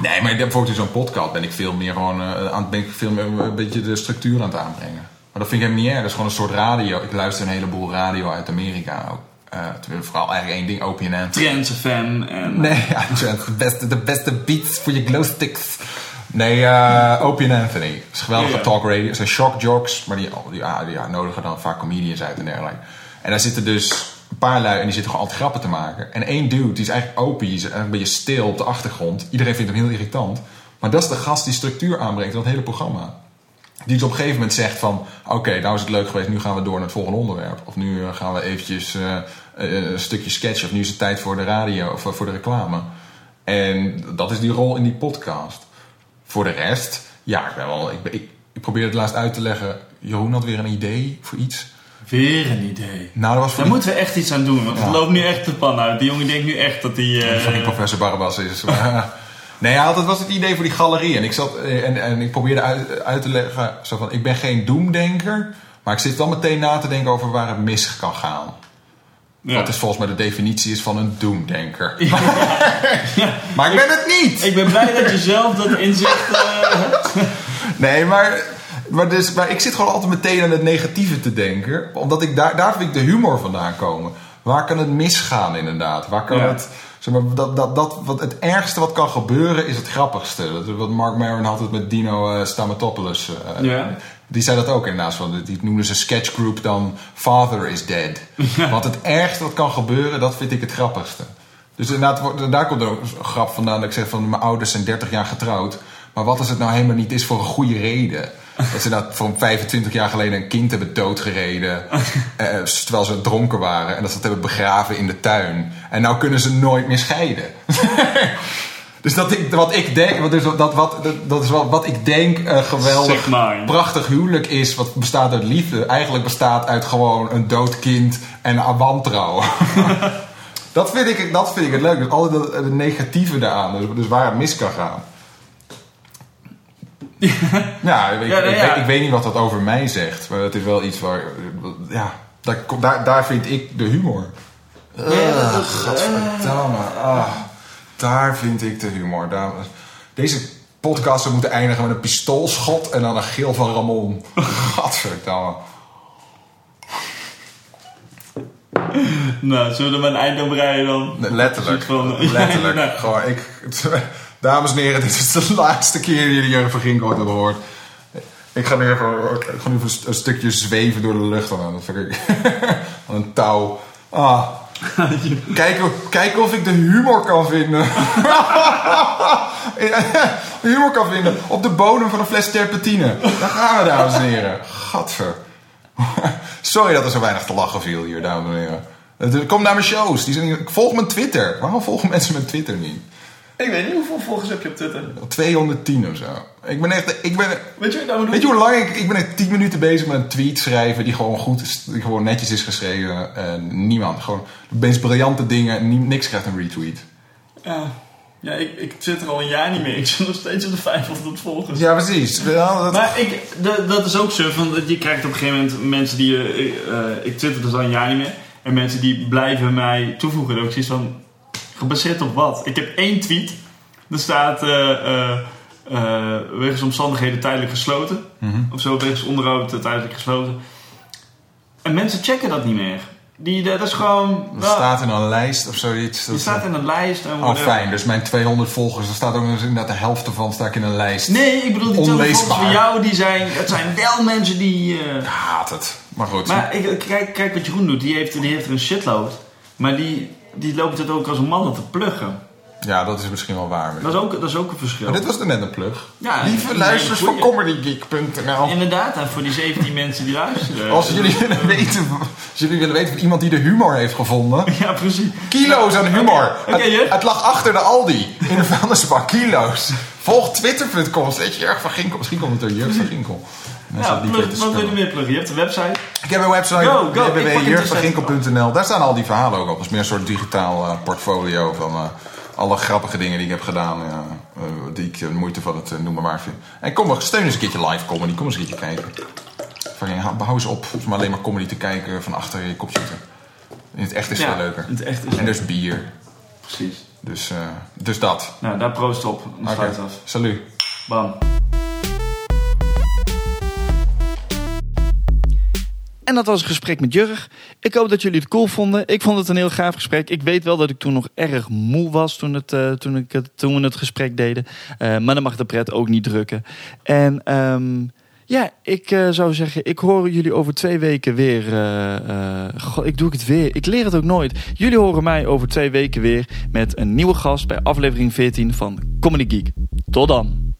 Nee, maar bijvoorbeeld in zo'n podcast ben ik veel meer gewoon aan ben ik veel meer een beetje de structuur aan het aanbrengen. Maar dat vind ik helemaal niet erg. Dat is gewoon een soort radio. Ik luister een heleboel radio uit Amerika ook. Eh, vooral eigenlijk één ding, OPNN. Trends FM en... Nee, [LAUGHS] ja, de beste, de beste beats voor je glowsticks. Nee, eh Opie en Anthony. Dat is geweldige talk radio. Het zijn shock jocks, maar die, die, ja, die ja, nodigen dan vaak comedians uit en dergelijke. En daar zitten dus een paar lui en die zitten gewoon altijd grappen te maken. En één dude, die is eigenlijk Opie, die is eigenlijk een beetje stil op de achtergrond. Iedereen vindt hem heel irritant. Maar dat is de gast die structuur aanbrengt in dat hele programma. Die dus op een gegeven moment zegt van... Oké, nou is het leuk geweest, nu gaan we door naar het volgende onderwerp. Of nu eh, gaan we eventjes eh, eh, een stukje sketchen. Of nu is het tijd voor de radio of voor de reclame. En dat is die rol in die podcast. Voor de rest, ja, ik, ben wel, ik, ben- ik, ik probeer het laatst uit te leggen. Jeroen had weer een idee voor iets. Weer een idee. Nou, dat was voor Daar moeten we echt iets aan doen, want Ja. het loopt nu echt de pan uit. Die jongen denkt nu echt dat hij... die eh, fucking professor Barabbas is. Maar, [LAUGHS] [LAUGHS] nee, ja, dat was het idee voor die galerie. En ik, zat, eh, en, en ik probeerde uit, uit te leggen, zo van, ik ben geen doemdenker. Maar ik zit wel meteen na te denken over waar het mis kan gaan. ja. Wat is volgens mij de definitie is van een doemdenker. [LAUGHS] [LAUGHS] Maar ik ben het niet! Ik ben blij dat je zelf dat inzicht eh, hebt. Nee, maar, maar, dus, maar ik zit gewoon altijd meteen aan het negatieve te denken. Omdat ik daar, daar vind ik de humor vandaan komen. Waar kan het misgaan inderdaad? Waar kan Ja. het... Zeg maar, dat, dat, dat, wat het ergste wat kan gebeuren is het grappigste. Dat, wat Mark Maron had het met Dino eh, Stamatopoulos. Ja. Die zei dat ook inderdaad. Van, die noemden ze sketchgroup dan Father is dead. [LAUGHS] Want het ergste wat kan gebeuren, dat vind ik het grappigste. Dus inderdaad, daar komt er ook een grap vandaan dat ik zeg van mijn ouders zijn 30 jaar getrouwd. Maar wat als het nou helemaal niet is voor een goede reden? Dat ze dat voor 25 jaar geleden een kind hebben doodgereden. [LAUGHS] eh, terwijl ze dronken waren. En dat ze dat hebben begraven in de tuin. En nou kunnen ze nooit meer scheiden. [LAUGHS] dus dat ik, wat ik denk, wat is, dat, wat, dat, dat is wat, wat ik denk een geweldig, Zeg maar. prachtig huwelijk is. Wat bestaat uit liefde. Eigenlijk bestaat uit gewoon een dood kind en een wantrouwen. [LAUGHS] dat, vind ik, dat vind ik het leuk. Dus altijd het, het negatieve daaraan. Dus, dus waar het mis kan gaan. Ja, ik, Ja, nou ik, ja. weet, ik weet niet wat dat over mij zegt. Maar het is wel iets waar... Ja, daar, daar, daar vind ik de humor. Uh, Gadverdamme. Ah, daar vind ik de humor. Daar, deze podcast zou moeten eindigen met een pistoolschot en dan een geel van Ramon. Gadverdamme. Nou, zullen we maar een eind aan breien dan? Letterlijk. Van- Letterlijk. [LAUGHS] Nou. Gewoon, ik, [LAUGHS] dames en heren, [LAUGHS] dit is de laatste keer dat jullie Jurgen van Gink ooit hebben gehoord. Ik ga nu even, ik ga nu even een stukje zweven door de lucht. aan. Dat vind ik, [LAUGHS] een touw. Ah. [LAUGHS] Kijken, kijken of ik de humor kan vinden. humor kan vinden op de bodem van een fles terpentine. Daar gaan we, dames en heren. Gadver. Sorry dat er zo weinig te lachen viel hier, dames en heren. Kom naar mijn shows. Die zijn, volg mijn Twitter. Waarom volgen mensen mijn Twitter niet? Ik weet niet hoeveel volgers heb je op Twitter. 210 of zo. Ik ben echt... Ik ben, Weet je wat ik nou weet je hoe lang ik... Ik ben echt 10 minuten bezig met een tweet schrijven die gewoon goed is. Die gewoon netjes is geschreven. En niemand. Gewoon de meest briljante dingen. Niks krijgt een retweet. Ja, ja ik, ik twitter al een jaar niet meer. Ik zit nog steeds op de 500 volgers. Ja, precies. Ja, dat- Maar ik, dat, dat is ook zo, van, je krijgt op een gegeven moment mensen die... eh, ik twitter dus al een jaar niet meer. En mensen die blijven mij toevoegen. En ook zoiets van, gebaseerd op wat? Ik heb één tweet. Er staat... eh eh eh, wegens omstandigheden tijdelijk gesloten. Of zo, wegens onderhoud tijdelijk gesloten. En mensen checken dat niet meer. Die, dat is gewoon... dat wel- staat in een lijst of zoiets. die staat in een lijst. En Oh, fijn. Dus mijn 200 volgers, daar staat ook nog inderdaad de helft ervan sta ik in een lijst. Nee, ik bedoel, die telefoons van jou, die zijn, dat zijn wel mensen die... Ik haat het. Maar goed. Maar ik- kijk, kijk wat Jeroen doet. Die heeft, die heeft er een shitload. Maar die, die loopt het ook als een mannen te pluggen. Ja, dat is misschien wel waar. Dat is ook, dat is ook een verschil. Maar dit was er net een plug. Ja, Lieve nee, luisteraars van comedygeek.nl. Inderdaad, en voor die 17 mensen die luisteren. Als jullie willen weten, als jullie willen weten van iemand die de humor heeft gevonden. [LAUGHS] Ja, precies. Kilo's aan humor. Het, lag achter de Aldi. In de vuilnisbak. Kilo's. Volg twitter.com. Steeds Jurg van Ginkel. Misschien komt het door Jurg van Ginkel. Ja, plug, wat wil je meer pluggen? Je hebt een website. Ik heb een website. Www.jurgvanginkel.nl. Daar staan al die verhalen ook op. Dat is meer een soort digitaal eh, portfolio van eh, alle grappige dingen die ik heb gedaan. ja, eh, die ik de moeite van het noemen waar vind. En kom, maar, steun eens een keertje live comedy. Kom eens een keertje kijken. Fucking, hou eens op om alleen maar comedy te kijken van achter je computer. In het echt is veel leuker. Het echt is En dus bier. Precies. Dus, dus dat. Nou, daar proost op. Sluit af. salut. Bam. En dat was een gesprek met Jurg. Ik hoop dat jullie het cool vonden. Ik vond het een heel gaaf gesprek. Ik weet wel dat ik toen nog erg moe was toen, het, eh, toen, ik het, toen we het gesprek deden. Eh, maar dan mag de pret ook niet drukken. En ehm, ja, ik eh, zou zeggen, ik hoor jullie over twee weken weer. god, ik doe het weer. Ik leer het ook nooit. Jullie horen mij over twee weken weer met een nieuwe gast bij aflevering 14 van Comedy Geek. Tot dan.